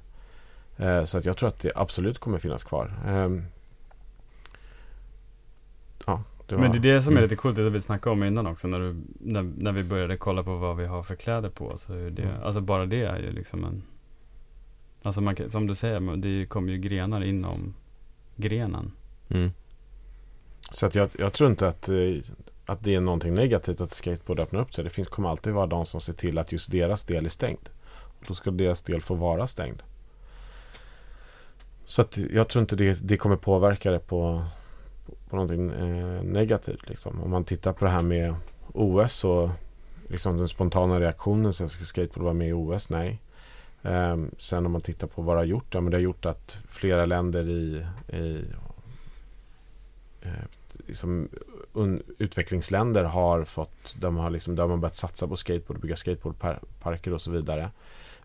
Eh, så att jag tror att det absolut kommer finnas kvar. Eh, ja, det var, Men det är det som är mm. lite coolt, det vi snackade om innan också. När, du, när, när vi började kolla på vad vi har för kläder på. Så det, mm. Alltså bara det är ju liksom en Alltså man, som du säger, det kommer ju grenar inom grenen. Mm. Så att jag, jag, tror inte att, eh, att det är någonting negativt att skateboard öppnar upp sig. Det finns, kommer alltid vara de som ser till att just deras del är stängd. Då ska deras del få vara stängd. Så att jag tror inte det, det kommer påverka det på, på någonting eh, negativt. Liksom. Om man tittar på det här med OS och liksom den spontana reaktionen. Så ska skateboard vara med i OS? Nej. Um, sen om man tittar på vad det har gjort. Ja, men det har gjort att flera länder i, i eh, liksom un, utvecklingsländer har fått, de har liksom, där man börjat satsa på skateboard, bygga skateboardparker och så vidare.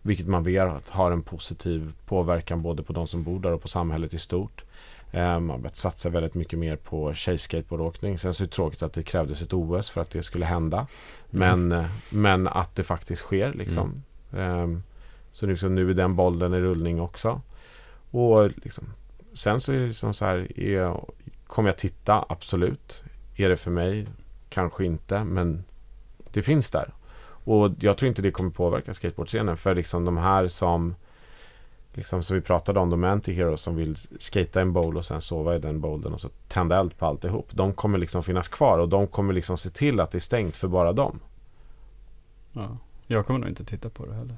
Vilket man vet har en positiv påverkan både på de som bor där och på samhället i stort. Um, man har börjat satsa väldigt mycket mer på tjejskateboardåkning. Sen så är det tråkigt att det krävdes ett OS för att det skulle hända. Men, mm. men att det faktiskt sker liksom. Mm. Så liksom nu är den bollen i rullning också. Och liksom, sen så är det som så här, är, kommer jag titta? Absolut. Är det för mig? Kanske inte, men det finns där. Och jag tror inte det kommer påverka skateboardscenen för liksom de här som liksom som vi pratade om, de anti-heroes som vill skata en bowl och sen sova i den bowlen och så tända eld på alltihop. De kommer liksom finnas kvar och de kommer liksom se till att det är stängt för bara dem. Ja. Jag kommer nog inte titta på det heller.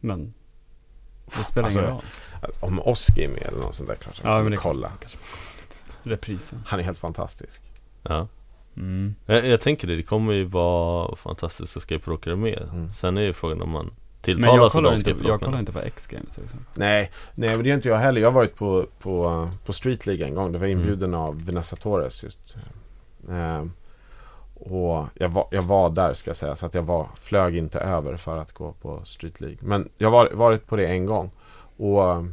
Men det spelar Alltså, ingen roll. Om Oscar är med eller något sånt där klart. Ja, men det kolla. Kanske Reprisen. Han är helt fantastisk. Ja. Mm. Jag, jag tänker det, det kommer ju vara fantastiska skateboardåkare med. Mm. Sen är ju frågan om man tilltalas jag av kollar, de inte, jag kollar inte på X-Games till exempel. Nej, nej men det är inte jag heller. Jag har varit på, på, på Street League en gång. Det var Mm. inbjuden av Vanessa Torres just. Ehm, och jag var, jag var där ska jag säga. Så att jag var, flög inte över för att gå på Street League. Men jag har varit på det en gång. Och eh,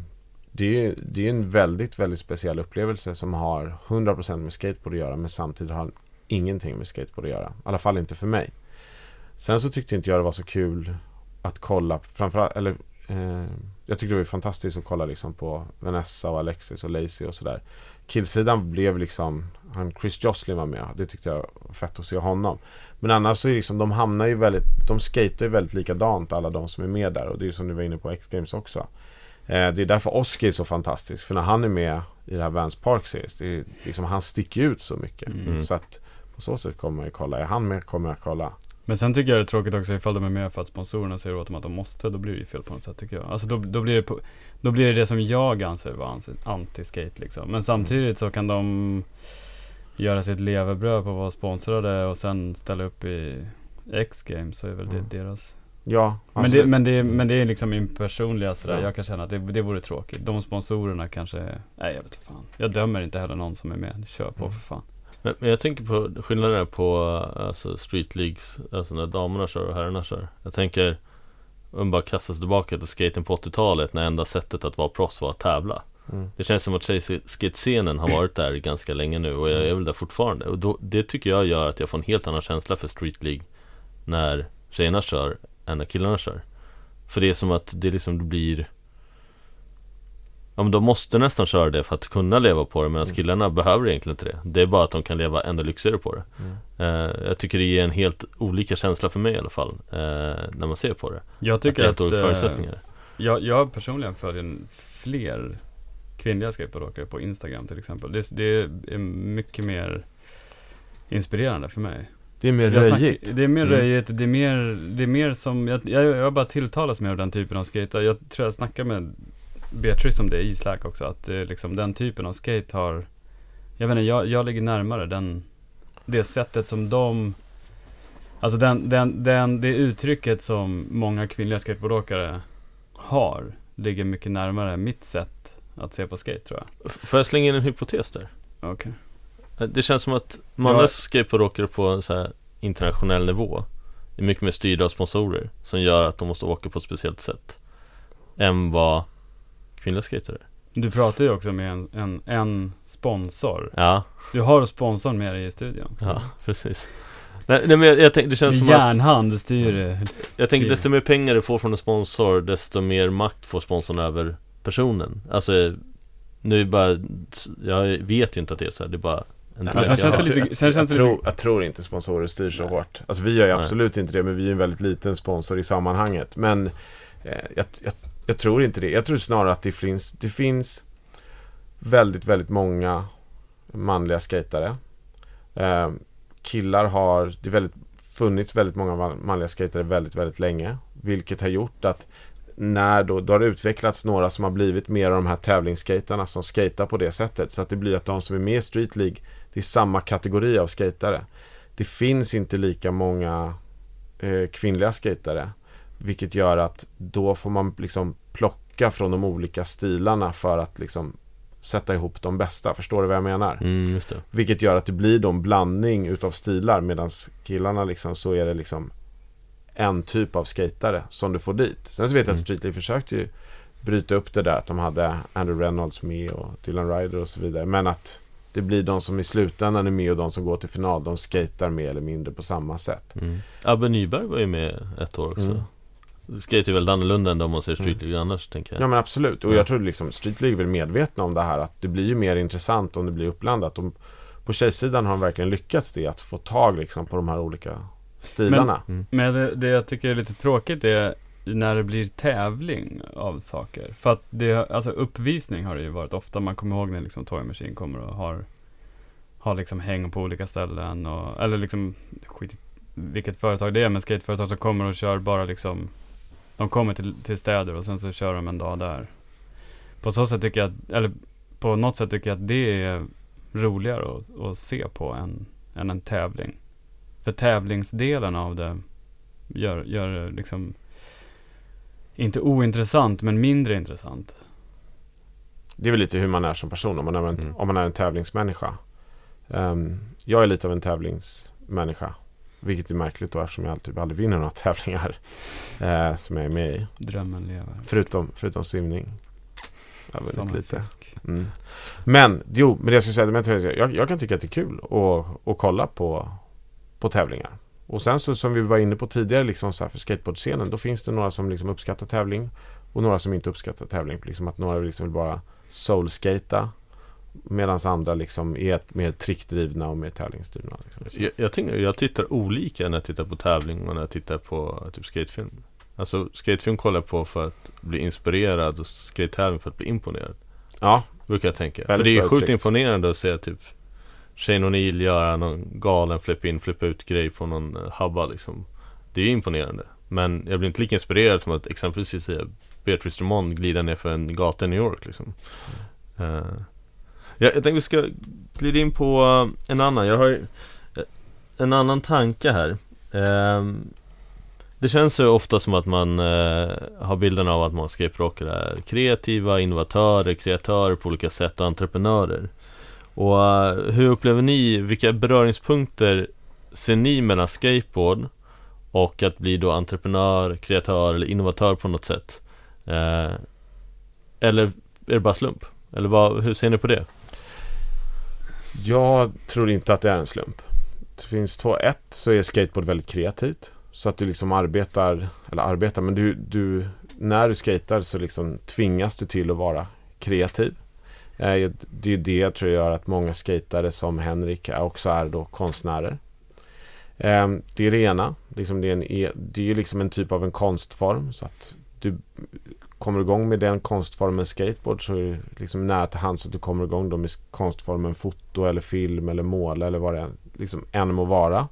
det är, det är en väldigt, väldigt speciell upplevelse som har 100% med skateboard att göra. Men samtidigt har ingenting med skateboard att göra. I alla fall inte för mig. Sen så tyckte inte jag det var så kul att kolla, framförallt, eller eh, jag tyckte det var fantastiskt att kolla liksom på Vanessa och Alexis och Lacey och sådär. Killsidan blev liksom, han Chris Joslin var med, det tyckte jag var fett att se honom. Men annars så är liksom, de hamnar ju väldigt, de skater ju väldigt likadant alla de som är med där och det är ju som du var inne på X-Games också. Eh, det är därför Oscar är så fantastisk, för när han är med i det här Vans Park Series, det är liksom, han sticker ut så mycket. Mm. Så att på så sätt kommer jag kolla, är han med kommer jag kolla. Men sen tycker jag det är tråkigt också ifall de är med för att sponsorerna säger åt dem att de måste, då blir det ju fel på något sätt tycker jag. Alltså då, då, blir, det på, då blir det det som jag anser vara anti-skate liksom. Men samtidigt så kan de göra sitt levebröd på att vara sponsrade och sen ställa upp i X-games så är väl det Mm. deras. Ja, Men det, men, det, men det är liksom min personliga sådär, Ja. jag kan känna att det, det vore tråkigt. De sponsorerna kanske, nej jag vet fan. Jag dömer inte heller någon som är med, kör på Mm. för fan. Men, men jag tänker på skillnaden på alltså Street Leagues, alltså när damerna kör och herrarna kör. Jag tänker, om man bara kastar sig tillbaka till skaten på 80-talet när enda sättet att vara proffs var att tävla. Mm. Det känns som att tjejskate-scenen har varit där ganska länge nu och jag är väl där fortfarande. Och då, det tycker jag gör att jag får en helt annan känsla för Street League när tjejerna kör än när killarna kör. För det är som att det liksom blir Ja men de måste nästan köra det för att kunna leva på det medan Mm. killarna behöver egentligen inte det. Det är bara att de kan leva ännu lyxigare på det. Mm. Eh, jag tycker det ger en helt olika känsla för mig i alla fall eh, när man ser på det. Jag Att det tycker är att, eh, förutsättningar. jag, jag personligen följer fler kvinnliga skateboardåkare på Instagram till exempel. Det, det är mycket mer inspirerande för mig. Det är mer Jag snack- röjigt. Det är mer Mm. röjigt, det är mer, det är mer som, jag, jag, jag bara tilltalas mer av den typen av skate. Jag tror jag snackade med Beatrice om det i Slack också, att liksom den typen av skate har, jag vet inte, jag, jag ligger närmare den, det sättet som de, alltså den, den, den, det uttrycket som många kvinnliga skateboardåkare har, ligger mycket närmare mitt sätt att se på skate tror jag. Får jag slänga in en hypotes där? Okej. Eh, Det känns som att många Ja. skateboardåkare på en så här internationell nivå är mycket mer styrda av sponsorer som gör att de måste åka på ett speciellt sätt än vad kvinnliga skatare. Du pratar ju också med en, en, en sponsor. Ja, Du har sponsorn med dig i studion. ja precis. Nej, nej men jag, jag tänker, det känns som att järnhand styr det. Jag tänker desto mer pengar du får från en sponsor desto mer makt får sponsorn över personen. Alltså nu är bara, jag vet ju inte att det är så här, det är bara en Nej, jag känns lite- jag, tror, jag inte sponsorer styr så Nej. hårt. Alltså vi gör ju Nej. absolut inte det, men vi är en väldigt liten sponsor i sammanhanget. Men eh, jag, jag, tror inte det. Jag tror snarare att det finns, det finns väldigt, väldigt många manliga skatare. Eh, killar har, det är väldigt, funnits väldigt många manliga skatare väldigt, väldigt länge. Vilket har gjort att när då, då har det utvecklats några som har blivit mer av de här tävlingsskaterna som skejtar på det sättet. Så att det blir att de som är med i Street League, det är samma kategori av skatare. Det finns inte lika många eh, kvinnliga skatare. Vilket gör att då får man liksom plocka från de olika stilarna för att liksom sätta ihop de bästa. Förstår du vad jag menar? Mm. Vilket gör att det blir då en blandning utav stilar medan killarna liksom så är det liksom en typ av skatare som du får dit. Sen så vet jag att Mm. Street League försökte ju bryta upp det där att de hade Andrew Reynolds med och Dylan Ryder och så vidare. Men att det blir de som i slutändan är med och de som går till final. De skatar mer eller mindre på samma sätt. Mm. Abbe Nyberg var ju med ett år också. Mm. Skate är väldigt annorlunda än de man ser Street Mm. League annars tänker jag. Ja men absolut. Och Ja. jag tror liksom Street League är väl medvetna om det här att det blir ju mer intressant om det blir uppblandat. De, på tjejsidan har de verkligen lyckats det att få tag liksom på de här olika stilarna. Mm. Men det, det jag tycker är lite tråkigt är när det blir tävling av saker. För att det, alltså uppvisning har det ju varit ofta. Man kommer ihåg när liksom Toy Machine kommer och har, har liksom häng på olika ställen och, eller liksom, skit vilket företag det är, men skateföretag som kommer och kör bara liksom De kommer till, till städer och sen så kör de en dag där. På så sätt tycker jag att, eller på något sätt tycker jag att det är roligare att, att se på än, än en tävling. För tävlingsdelen av det gör, gör det liksom inte ointressant, men mindre intressant. Det är väl lite hur man är som person om man är en, Mm. om man är en tävlingsmänniska. Ehm, jag är lite av en tävlingsmänniska. Vilket är märkligt då eftersom jag typ aldrig vinner några tävlingar eh, som jag är med i. Drömmen lever. Förutom, förutom simning. Jag har vunnit en lite. Mm. Men, jo, men det jag skulle säga, jag, jag kan tycka att det är kul att, att kolla på, på tävlingar. Och sen så som vi var inne på tidigare liksom så här för skateboardscenen, då finns det några som liksom uppskattar tävling och några som inte uppskattar tävling. Liksom att några liksom vill bara soulskata medan andra liksom är mer trickdrivna och mer tävlingsdrivna. Liksom. Jag, jag, tänker, jag tittar olika när jag tittar på tävling och när jag tittar på typ skatefilm. Alltså skatefilm kollar jag på för att bli inspirerad och skatetävling för att bli imponerad. Ja, Brukar jag tänka. Väldigt för det är sjukt uttryckt. imponerande att se typ Shane O'Neill göra någon galen flip in, flippa ut grej på någon eh, habba liksom. Det är imponerande. Men jag blir inte lika inspirerad som att exempelvis se Beatrice Drummond glida ner för en gata i New York liksom. Mm. Eh, jag, jag tänkte vi ska glida in på eh, en annan. Jag har eh, en annan tanke här. Ehm, det känns ju ofta som att man eh, har bilden av att man skateboardåkare är kreativa, innovatörer, kreatörer på olika sätt och entreprenörer. Och hur upplever ni, vilka beröringspunkter ser ni mellan skateboard och att bli då entreprenör, kreatör eller innovatör på något sätt? Eller är det bara slump? Eller vad, hur ser ni på det? Jag tror inte att det är en slump. Det finns två. Ett så är skateboard väldigt kreativt. Så att du liksom arbetar, eller arbetar, men du, du när du skater så liksom tvingas du till att vara kreativ. Eh, det är ju det jag tror gör att många skatare som Henrik också är då konstnärer. Ehm, det är det ena. Liksom det, är en, e, det är ju liksom en typ av en konstform. Så att du kommer igång med den konstformen skateboard så är det liksom nära till hands att du kommer igång då med konstformen foto eller film eller måla eller vad det liksom än må vara.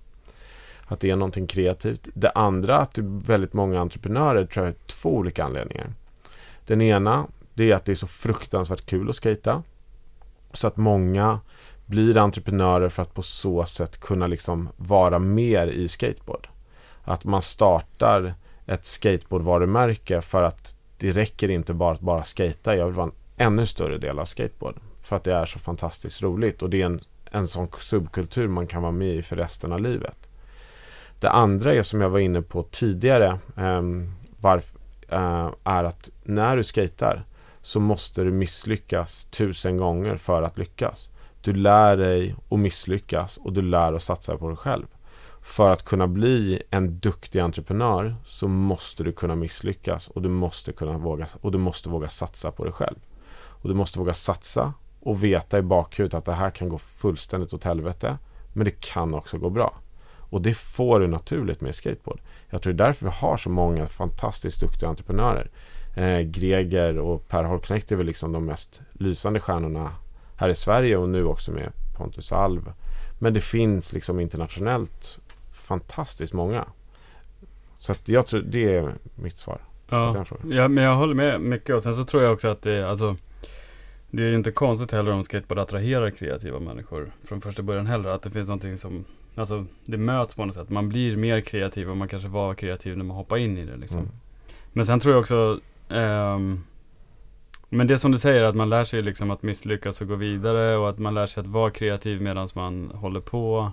Att det är någonting kreativt. Det andra att det är väldigt många entreprenörer tror jag är två olika anledningar. Den ena det är att det är så fruktansvärt kul att skata. Så att många blir entreprenörer för att på så sätt kunna liksom vara mer i skateboard. Att man startar ett skateboardvarumärke för att det räcker inte bara att bara skata. Jag vill vara en ännu större del av skateboard. För att det är så fantastiskt roligt och det är en, en sån subkultur man kan vara med i för resten av livet. Det andra är som jag var inne på tidigare eh, varf, eh, är att när du skatar så måste du misslyckas tusen gånger för att lyckas. Du lär dig att misslyckas och du lär att satsa på dig själv. För att kunna bli en duktig entreprenör så måste du kunna misslyckas och du måste kunna våga och du måste våga satsa på dig själv. Och du måste våga satsa och veta i bakhuvudet att det här kan gå fullständigt åt helvete. Men det kan också gå bra. Och det får du naturligt med skateboard. Jag tror det är därför vi har så många fantastiskt duktiga entreprenörer. Eh, Greger och Per Holknekt är väl liksom de mest lysande stjärnorna här i Sverige och nu också med Pontus Alv. Men det finns liksom internationellt fantastiskt många. Så att jag tror det är mitt svar Ja, ja, men jag håller med mycket och sen så tror jag också att det är, alltså Det är ju inte konstigt heller om skateboard attraherar kreativa människor från första början heller. Att det finns någonting som, alltså det möts på något sätt. Man blir mer kreativ och man kanske var kreativ när man hoppar in i det liksom. Mm. Men sen tror jag också ehm, Men det som du säger att man lär sig liksom att misslyckas och gå vidare och att man lär sig att vara kreativ medan man håller på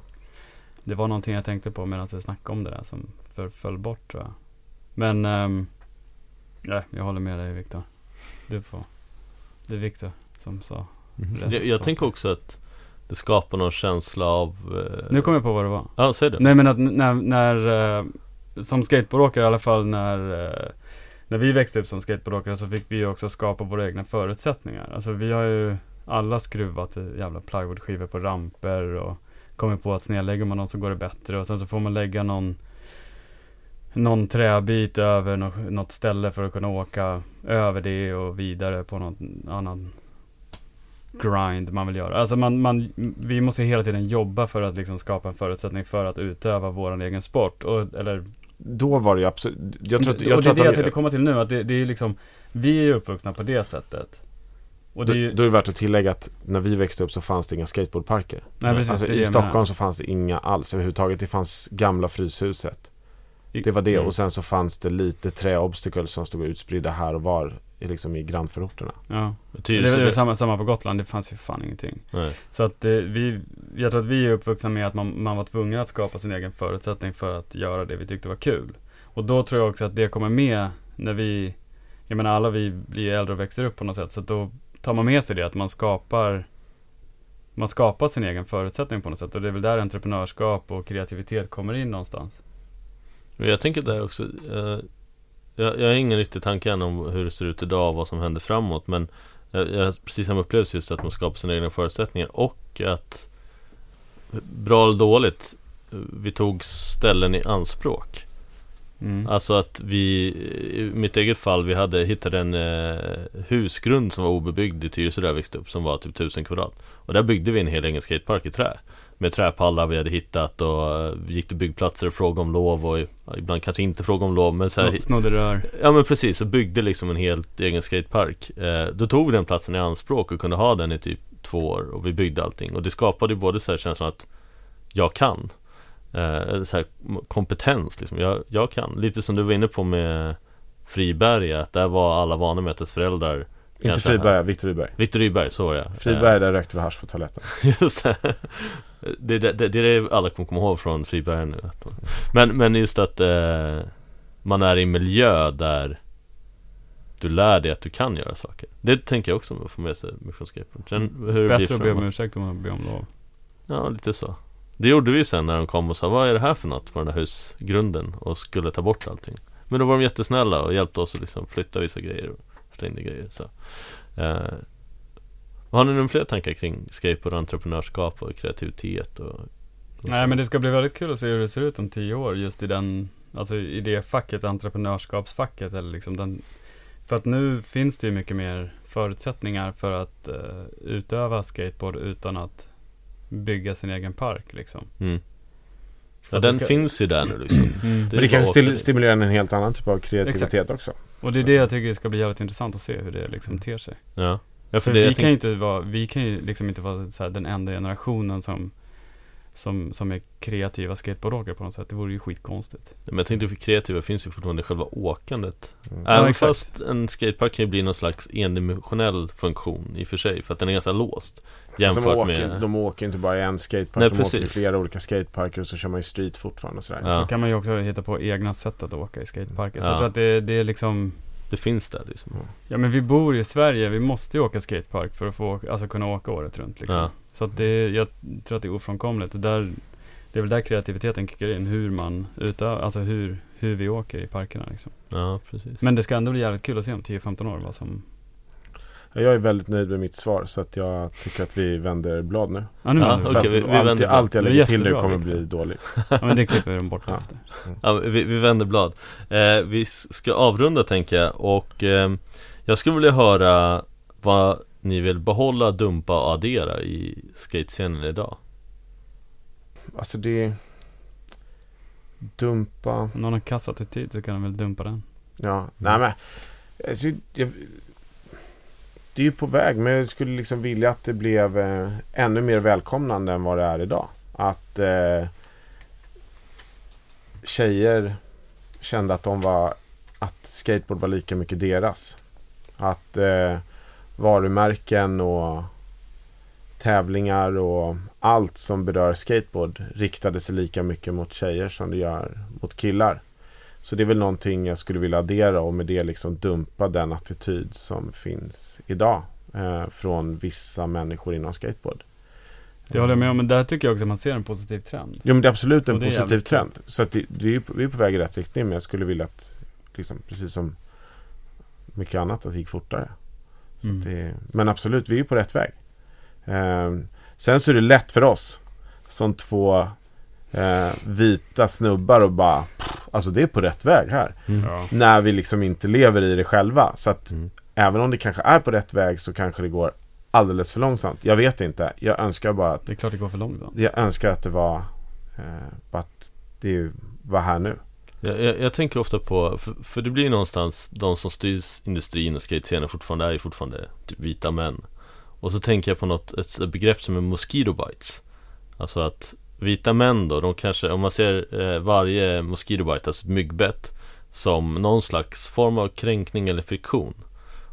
Det var någonting jag tänkte på medan jag snackade om det där som för, föll bort tror jag. Men ehm, Nej, jag håller med dig Viktor. Du får Det är Viktor som sa Rätt Jag, jag tänker också att det skapar någon känsla av... Eh... Nu kommer jag på vad det var. Ja, säg det. Nej men att när, när eh, Som skateboardåkare i alla fall när eh, När vi växte upp som skateboardåkare så fick vi ju också skapa våra egna förutsättningar. Alltså vi har ju alla skruvat i jävla plywoodskivor på ramper och Kommit på att snedlägger man något så går det bättre och sen så får man lägga någon Någon träbit över nå- något ställe för att kunna åka över det och vidare på något annan grind man vill göra. Alltså man, man, vi måste hela tiden jobba för att liksom skapa en förutsättning för att utöva vår egen sport. Och, eller, Då var det ju absolut... Jag tror att, och jag det tror är det jag tänkte komma till nu, att det, det är liksom, vi är ju uppvuxna på det sättet. Och det är ju, då är det värt att tillägga att när vi växte upp så fanns det inga skateboardparker. nej, precis, alltså, I. Stockholm så fanns det inga alls överhuvudtaget. Det fanns gamla Fryshuset. Det var det Mm. och sen så fanns det lite träobstacles som stod utspridda här och var i, liksom i grannförorterna. Ja, det väl det, samma, samma på Gotland, det fanns ju fan ingenting. nej. Så att eh, vi, jag tror att vi är uppvuxna med att man, man var tvungen att skapa sin egen förutsättning för att göra det vi tyckte var kul. Och då tror jag också att det kommer med när vi, jag menar alla vi blir äldre och växer upp på något sätt. Så att då tar man med sig det att man skapar, man skapar sin egen förutsättning på något sätt. Och det är väl där entreprenörskap och kreativitet kommer in någonstans. Jag tänker där också eh, jag, jag har ingen riktig tanke än om hur det ser ut idag och vad som händer framåt Men jag, jag har precis samma upplevelse just att man skapar sina egna förutsättningar och att Bra eller dåligt Vi tog ställen i anspråk Mm. Alltså att vi I mitt eget fall vi hade hittade en eh, husgrund som var obebyggd i Tyresö där jag växte upp Som var typ 1000 kvadrat. Och där byggde vi en hel egen skatepark i trä. Med träpallar vi hade hittat och eh, vi gick till byggplatser och frågade om lov och ibland kanske inte frågade om lov men så här, Sno- Snodde rör. Ja men precis, och byggde liksom en helt egen skatepark. Eh, Då tog vi den platsen i anspråk och kunde ha den i typ två år och vi byggde allting. Och det skapade ju både så här känslan att jag kan eh, så här, kompetens liksom, jag, jag kan. Lite som du var inne på med Friberga, att där var alla vana med att ens föräldrar Inte kanske- Friberg, Viktor Rydberg. Victor Rydberg, så var jag Friberg, där rökte vi hasch på toaletten. <laughs> Just det. Det, det, det, det är det alla kommer komma ihåg från Friberga nu. Att men, men just att eh, Man är i en miljö där Du lär dig att du kan göra saker. Det tänker jag också man får med sig med från skateboard. Sen hur Bättre att be om ursäkt om man ber om lov. Ja, lite så Det gjorde vi sen när de kom och sa Vad är det här för något på den där husgrunden? Och skulle ta bort allting. Men då var de jättesnälla och hjälpte oss att liksom flytta vissa grejer och slängde grejer så. Eh, Har ni några fler tankar kring skateboard, entreprenörskap och kreativitet och, och Nej men det ska bli väldigt kul att se hur det ser ut om tio år just i den, alltså i det facket, entreprenörskapsfacket eller liksom den För att nu finns det ju mycket mer förutsättningar för att eh, utöva skateboard utan att bygga sin egen park liksom. mm. Så Ja, det den ska- finns ju där nu liksom Mm. Men det kan åka- stimulera en helt annan typ av kreativitet också. Och det är det jag tycker ska bli jävligt intressant att se hur det liksom ter sig. Ja, ja för, För det vi kan ju tänk, inte vara, vi kan ju liksom inte vara så här den enda generationen som som, som är kreativa skateboardåkare på något sätt. Det vore ju skitkonstigt. Men jag tänkte för kreativa finns ju fortfarande själva åkandet Mm. Även exakt. fast en skatepark kan ju bli någon slags endimensionell funktion i och för sig För att den är ganska låst Jämfört åker, med De åker inte bara i en skatepark, Nej, de åker i precis. flera olika skateparker och så kör man ju street fortfarande och sådär. Ja. Så kan man ju också hitta på egna sätt att åka i skateparker. Så Ja. jag tror att det, det är liksom Det finns där liksom Ja men vi bor ju i Sverige, vi måste ju åka skatepark för att få alltså kunna åka året runt liksom. Ja. Så att det, jag tror att det är ofrånkomligt. Och där, det är väl där kreativiteten kickar in, hur man utövar, alltså hur, hur vi åker i parkerna liksom. Ja, precis Men det ska ändå bli jävligt kul att se om 10-15 år vad som Jag är väldigt nöjd med mitt svar så att jag tycker att vi vänder blad nu. Ja nu Ja, vänder att vi- vi allt, vänder allt jag lägger till nu kommer bli dåligt. Ja men det klipper de bort Ja. efter. Ja, vi, vi vänder blad eh, Vi ska avrunda tänker jag och eh, Jag skulle vilja höra Vad ni vill behålla, dumpa och addera i skatescenen idag Alltså det... Dumpa... Om någon har kassattityd så kan de väl dumpa den. Ja, nej men... Alltså, jag, det är ju på väg men jag skulle liksom vilja att det blev eh, ännu mer välkomnande än vad det är idag. Att eh, tjejer kände att de var att skateboard var lika mycket deras. Att eh, varumärken och tävlingar och allt som berör skateboard riktade sig lika mycket mot tjejer som det gör mot killar. Så det är väl någonting jag skulle vilja addera och med det liksom dumpa den attityd som finns idag eh, från vissa människor inom skateboard. Det håller jag med om, men där tycker jag också att man ser en positiv trend. Jo men det är absolut en är positiv jävligt trend. Så att det, vi, är, på- vi är på väg i rätt riktning men jag skulle vilja att, liksom, precis som mycket annat, att det gick fortare. Mm. det, men absolut, vi är på rätt väg. Ehm, sen så är det lätt för oss som två eh, vita snubbar och bara, pff, alltså det är på rätt väg här. Ja. När vi liksom inte lever i det själva. Så att Mm. även om det kanske är på rätt väg så kanske det går alldeles för långsamt. Jag vet inte. Jag önskar bara att Det är klart det går för långsamt. jag önskar att det var eh, att det var här nu. Jag, jag, jag tänker ofta på, för, för det blir någonstans De som styrs industrin och skatescenen fortfarande är ju fortfarande typ vita män Och så tänker jag på något, ett begrepp som är mosquito bites Alltså att vita män då, de kanske, om man ser eh, varje mosquito bite, alltså ett myggbett Som någon slags form av kränkning eller friktion.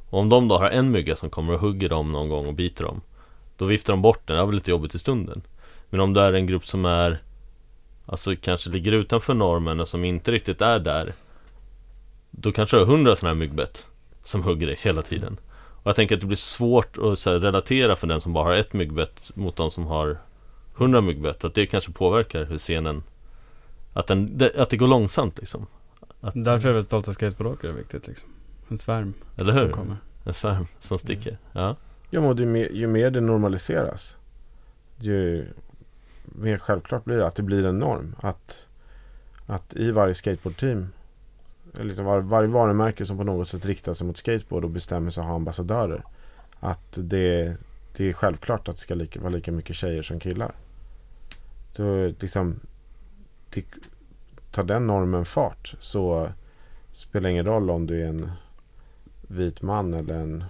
Och om de då har en mygga som kommer och hugger dem någon gång och biter dem Då viftar de bort den, det är väl lite jobbigt i stunden. Men om det är en grupp som är Alltså kanske ligger utanför normen och som inte riktigt är där Då kanske du har hundra sådana här myggbett Som hugger dig hela tiden. Och jag tänker att det blir svårt att så här, relatera för den som bara har ett myggbett Mot de som har hundra myggbett Att det kanske påverkar hur scenen Att, den, det, att det går långsamt liksom att, Därför är väl stolta skateboardåkare viktigt liksom. En svärm Eller hur? kommer. En svärm som sticker Ja, Ja, men ju, mer, ju mer det normaliseras ju mer självklart blir det att det blir en norm. Att, att i varje skateboardteam eller liksom var, varje varumärke som på något sätt riktar sig mot skateboard och bestämmer sig att ha ambassadörer. Att det, det är självklart att det ska lika, vara lika mycket tjejer som killar. Så liksom det, tar den normen fart så spelar det ingen roll om du är en vit man eller en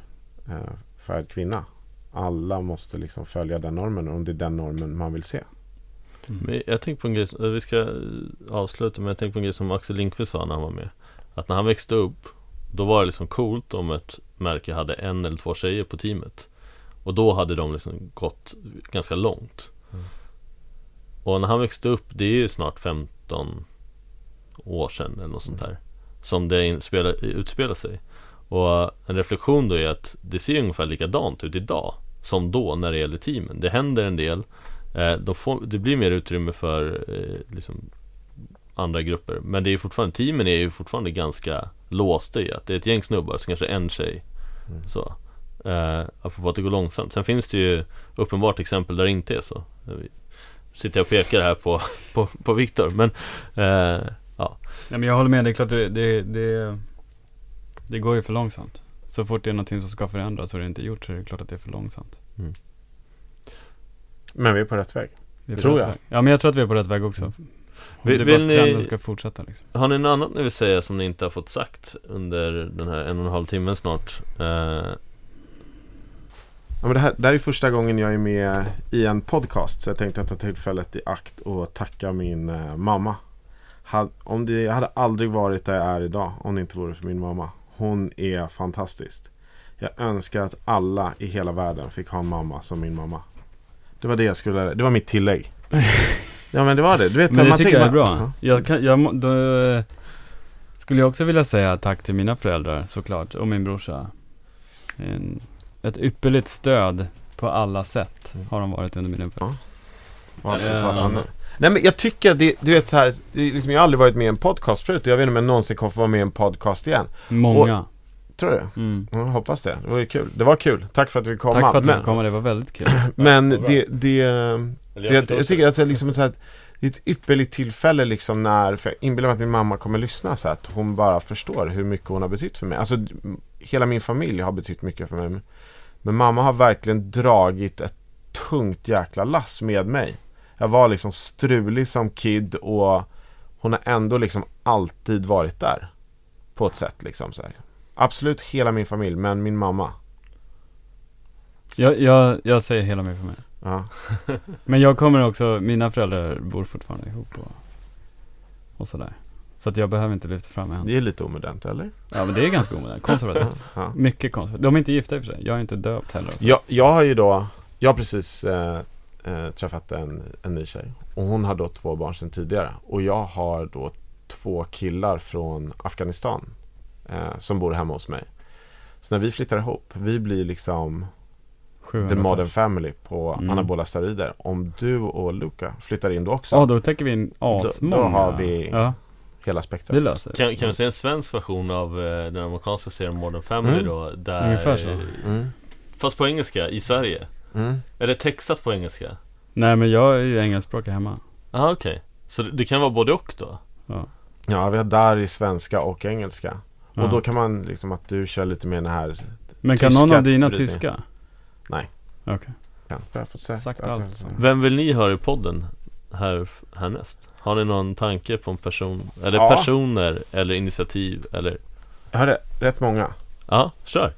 eh, färgad kvinna. Alla måste liksom följa den normen om det är den normen man vill se. Mm. Men jag tänker på en grej, som- vi ska eh, avsluta men jag tänker på en grej som Axel Lindqvist sa när han var med Att när han växte upp Då var det liksom coolt om ett märke hade en eller två tjejer på teamet Och då hade de liksom gått ganska långt Mm. Och när han växte upp, det är ju snart 15 år sedan eller något sånt där Som det utspelar sig. Och en reflektion då är att det ser ungefär likadant ut idag Som då när det gäller teamen. Det händer en del Eh, de får, det blir mer utrymme för eh, liksom, andra grupper. Men det är fortfarande, teamen är ju fortfarande ganska låsta i att det är ett gäng snubbar, så kanske en tjej. Mm. Så eh, Apropå att det går långsamt. Sen finns det ju uppenbart exempel där det inte är så Sitter jag och pekar här på, på, på Viktor men eh, Ja, men jag håller med, det är klart det, det, det, det går ju för långsamt. Så fort det är någonting som ska förändras och det inte är gjort så är det klart att det är för långsamt. Men vi är på rätt väg. På Tror rätt jag. väg. Ja men jag tror att vi är på rätt väg också. Om Vill- det är bara ni- trenden ska fortsätta liksom. Har ni något annat ni vill säga som ni inte har fått sagt under den här en och en halv timmen snart? Eh, Ja, men det, här, det här är första gången jag är med i en podcast. Så jag tänkte ta tillfället i akt och tacka min eh, mamma. Had, om det, jag hade aldrig varit där jag är idag om det inte vore för min mamma. Hon är fantastisk. Jag önskar att alla i hela världen fick ha en mamma som min mamma. Det var det jag skulle, det var mitt tillägg. <laughs> Ja men det var det. Du vet, Men det man tycker jag är bra. Jag, kan, jag då, eh, skulle jag också vilja säga tack till mina föräldrar såklart och min brorsa. En, ett ypperligt stöd på alla sätt Mm. har de varit under min uppväxt. Vad ska vi Ja. prata om nu? Nej men jag tycker det, du vet så här, liksom, jag har aldrig varit med i en podcast förut och jag vet inte om jag någonsin kommer få vara med i en podcast igen. Många. Tror du? Mm. Jag hoppas det. Det var ju kul. Det var kul. Tack för att vi kom. Tack för att du men, komma, det var väldigt kul. <clears throat> men det, det, det jag, jag tycker att det är liksom så här, det är ett ypperligt tillfälle liksom när, för jag inbillar mig att min mamma kommer lyssna så att hon bara förstår hur mycket hon har betytt för mig. Alltså hela min familj har betytt mycket för mig. Men mamma har verkligen dragit ett tungt jäkla lass med mig. Jag var liksom strulig som kid och hon har ändå liksom alltid varit där. På ett sätt liksom så här. Absolut hela min familj, men min mamma. Jag, jag, jag säger hela min familj. Ja. <laughs> Men jag kommer också, mina föräldrar bor fortfarande ihop och, och sådär. Så att jag behöver inte lyfta fram henne. Det är lite omodernt, eller? Ja men det är ganska omodernt, konservativt. <laughs> Ja. Mycket konservativt. De är inte gifta i och för sig. Jag är inte döpt heller. Jag, jag har ju då, jag har precis eh, eh, träffat en, en ny tjej. Och hon har då två barn sedan tidigare. Och jag har då två killar från Afghanistan. Eh, som bor hemma hos mig. Så när vi flyttar ihop, vi blir liksom 700 the modern pers. family på Mm. anabola steroider. Om du och Luca flyttar in då också, Ja, då täcker vi in Då- asmånga. då har vi- Ja, hela det spektrat. löser Kan, kan vi se en svensk version av eh, den amerikanska serien Modern Family Mm. då? Där, Ungefär så. Mm. Fast på engelska, i Sverige? Mm. Eller textat på engelska? Nej men jag är ju engelskspråkig hemma. Jaha okej Så det, det kan vara både och då? Ja. Ja, vi har där i svenska och engelska. Ja. Och då kan man liksom att du kör lite mer den här men kan någon av dina tyska? Okej. Ja, jag har fått sagt, allt. Vem vill ni höra i podden här, härnäst? Har ni någon tanke på en person? Eller Ja. personer? Eller initiativ? Eller? Jag har rätt- många. Ja, kör!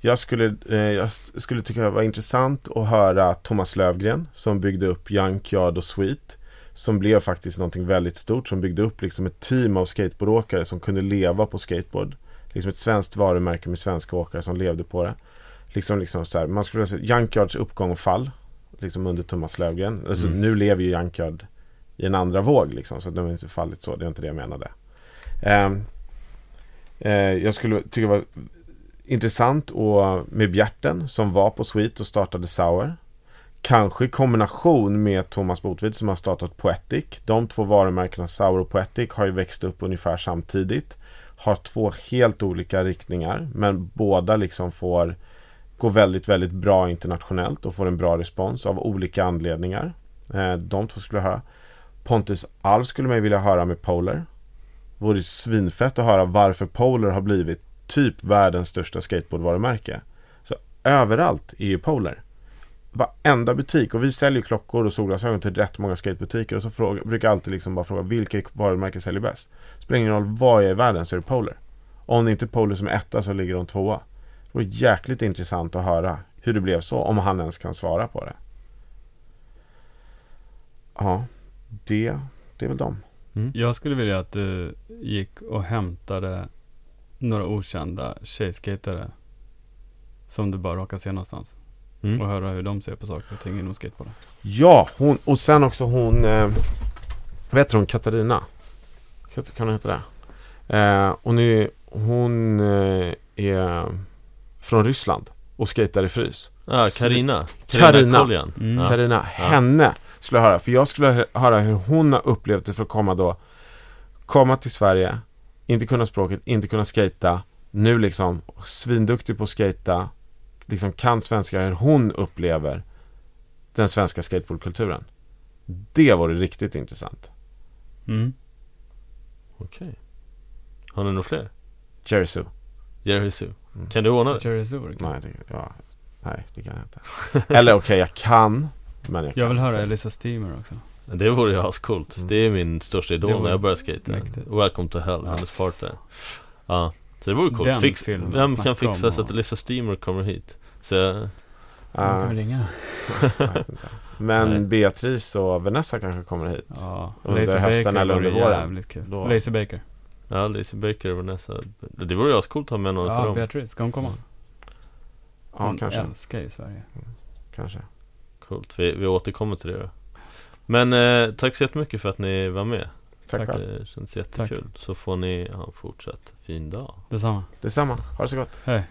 Jag skulle, eh, jag skulle tycka det var intressant att höra Thomas Lövgren som byggde upp Junkyard och Sweet. Som blev faktiskt någonting väldigt stort. Som byggde upp liksom ett team av skateboardåkare som kunde leva på skateboard. Liksom ett svenskt varumärke med svenska åkare som levde på det. Liksom, liksom så här, man skulle säga Junkyards uppgång och fall. Liksom under Thomas Lövgren. Alltså, Mm. Nu lever ju Junkyard i en andra våg liksom. Så de har inte fallit så. Det är inte det jag menade. Ehm, eh, jag skulle tycka det var intressant och med Bjärten som var på Sweet och startade Sour. Kanske i kombination med Thomas Botved som har startat Poetic. De två varumärkena Sour och Poetic har ju växt upp ungefär samtidigt. Har två helt olika riktningar men båda liksom får Går väldigt, väldigt bra internationellt och får en bra respons av olika anledningar. Eh, de två skulle jag höra. Pontus Alf skulle man ju vilja höra med Polar. Vore svinfett att höra varför Polar har blivit typ världens största skateboardvarumärke. Så överallt är ju Polar. Varenda butik och vi säljer klockor och solglasögon till rätt många skatebutiker och så fråga, brukar jag alltid liksom bara fråga vilket varumärke säljer bäst? Spelar ingen roll vad jag är i världen så är det Polar. Om det inte är Polar som är etta så ligger de tvåa. Det vore jäkligt intressant att höra hur det blev så, om han ens kan svara på det. Ja, det, det är väl dem. Jag skulle vilja att du gick och hämtade några okända tjejskatare som du bara råkar se någonstans. Mm. Och höra hur de ser på saker och ting inom skateboarden. Ja, hon, och sen också hon, eh, vad heter hon, Katarina? Kan hon heta det? Eh, hon är, hon eh, är från Ryssland och skejtar i frys. Ah, Karina Karina. Karina Mm. ja. Karina, henne skulle jag höra. För jag skulle hö- höra hur hon har upplevt det för att komma då, komma till Sverige, inte kunna språket, inte kunna skejta, nu liksom svinduktig på att skejta, liksom kan svenska, hur hon upplever den svenska skateboardkulturen. Det vore riktigt intressant. Mm. Okej Har ni några fler? Jerry Sue. Jerry Sue Mm. Kan du ordna det? Jerry Sue. Nej, det, ja, nej, det kan jag inte. <laughs> Eller okej, jag kan, men jag kan Jag vill höra inte. Elisa Steamer också. Det vore ju ascoolt Mm. Det är min största idol när jag började mäktigt. Welcome to hell, Ja. hennes part där Ja Så det vore coolt Den Fix, Vem kan fixa så att Elisa Steamer kommer hit? Så jag- <laughs> Jag kan ringa. Men Nej. Beatrice och Vanessa kanske kommer hit. Ja, Under Lazy hösten Baker eller under våren. Lazy Baker. Ja, Lizzie Baker och Vanessa. Det vore ju ascoolt att ha med någon ja, dem. Ja, Beatrice, ska hon komma? Mm. Ja, hon kanske. Hon älskar ju Sverige. Mm. Kanske. Coolt, vi, vi återkommer till det då. Men eh, tack så jättemycket för att ni var med. Tack själv Det eh, känns jättekul. Tack. Så får ni ha en fortsatt fin dag. Detsamma. Detsamma, ha det så gott. Hej.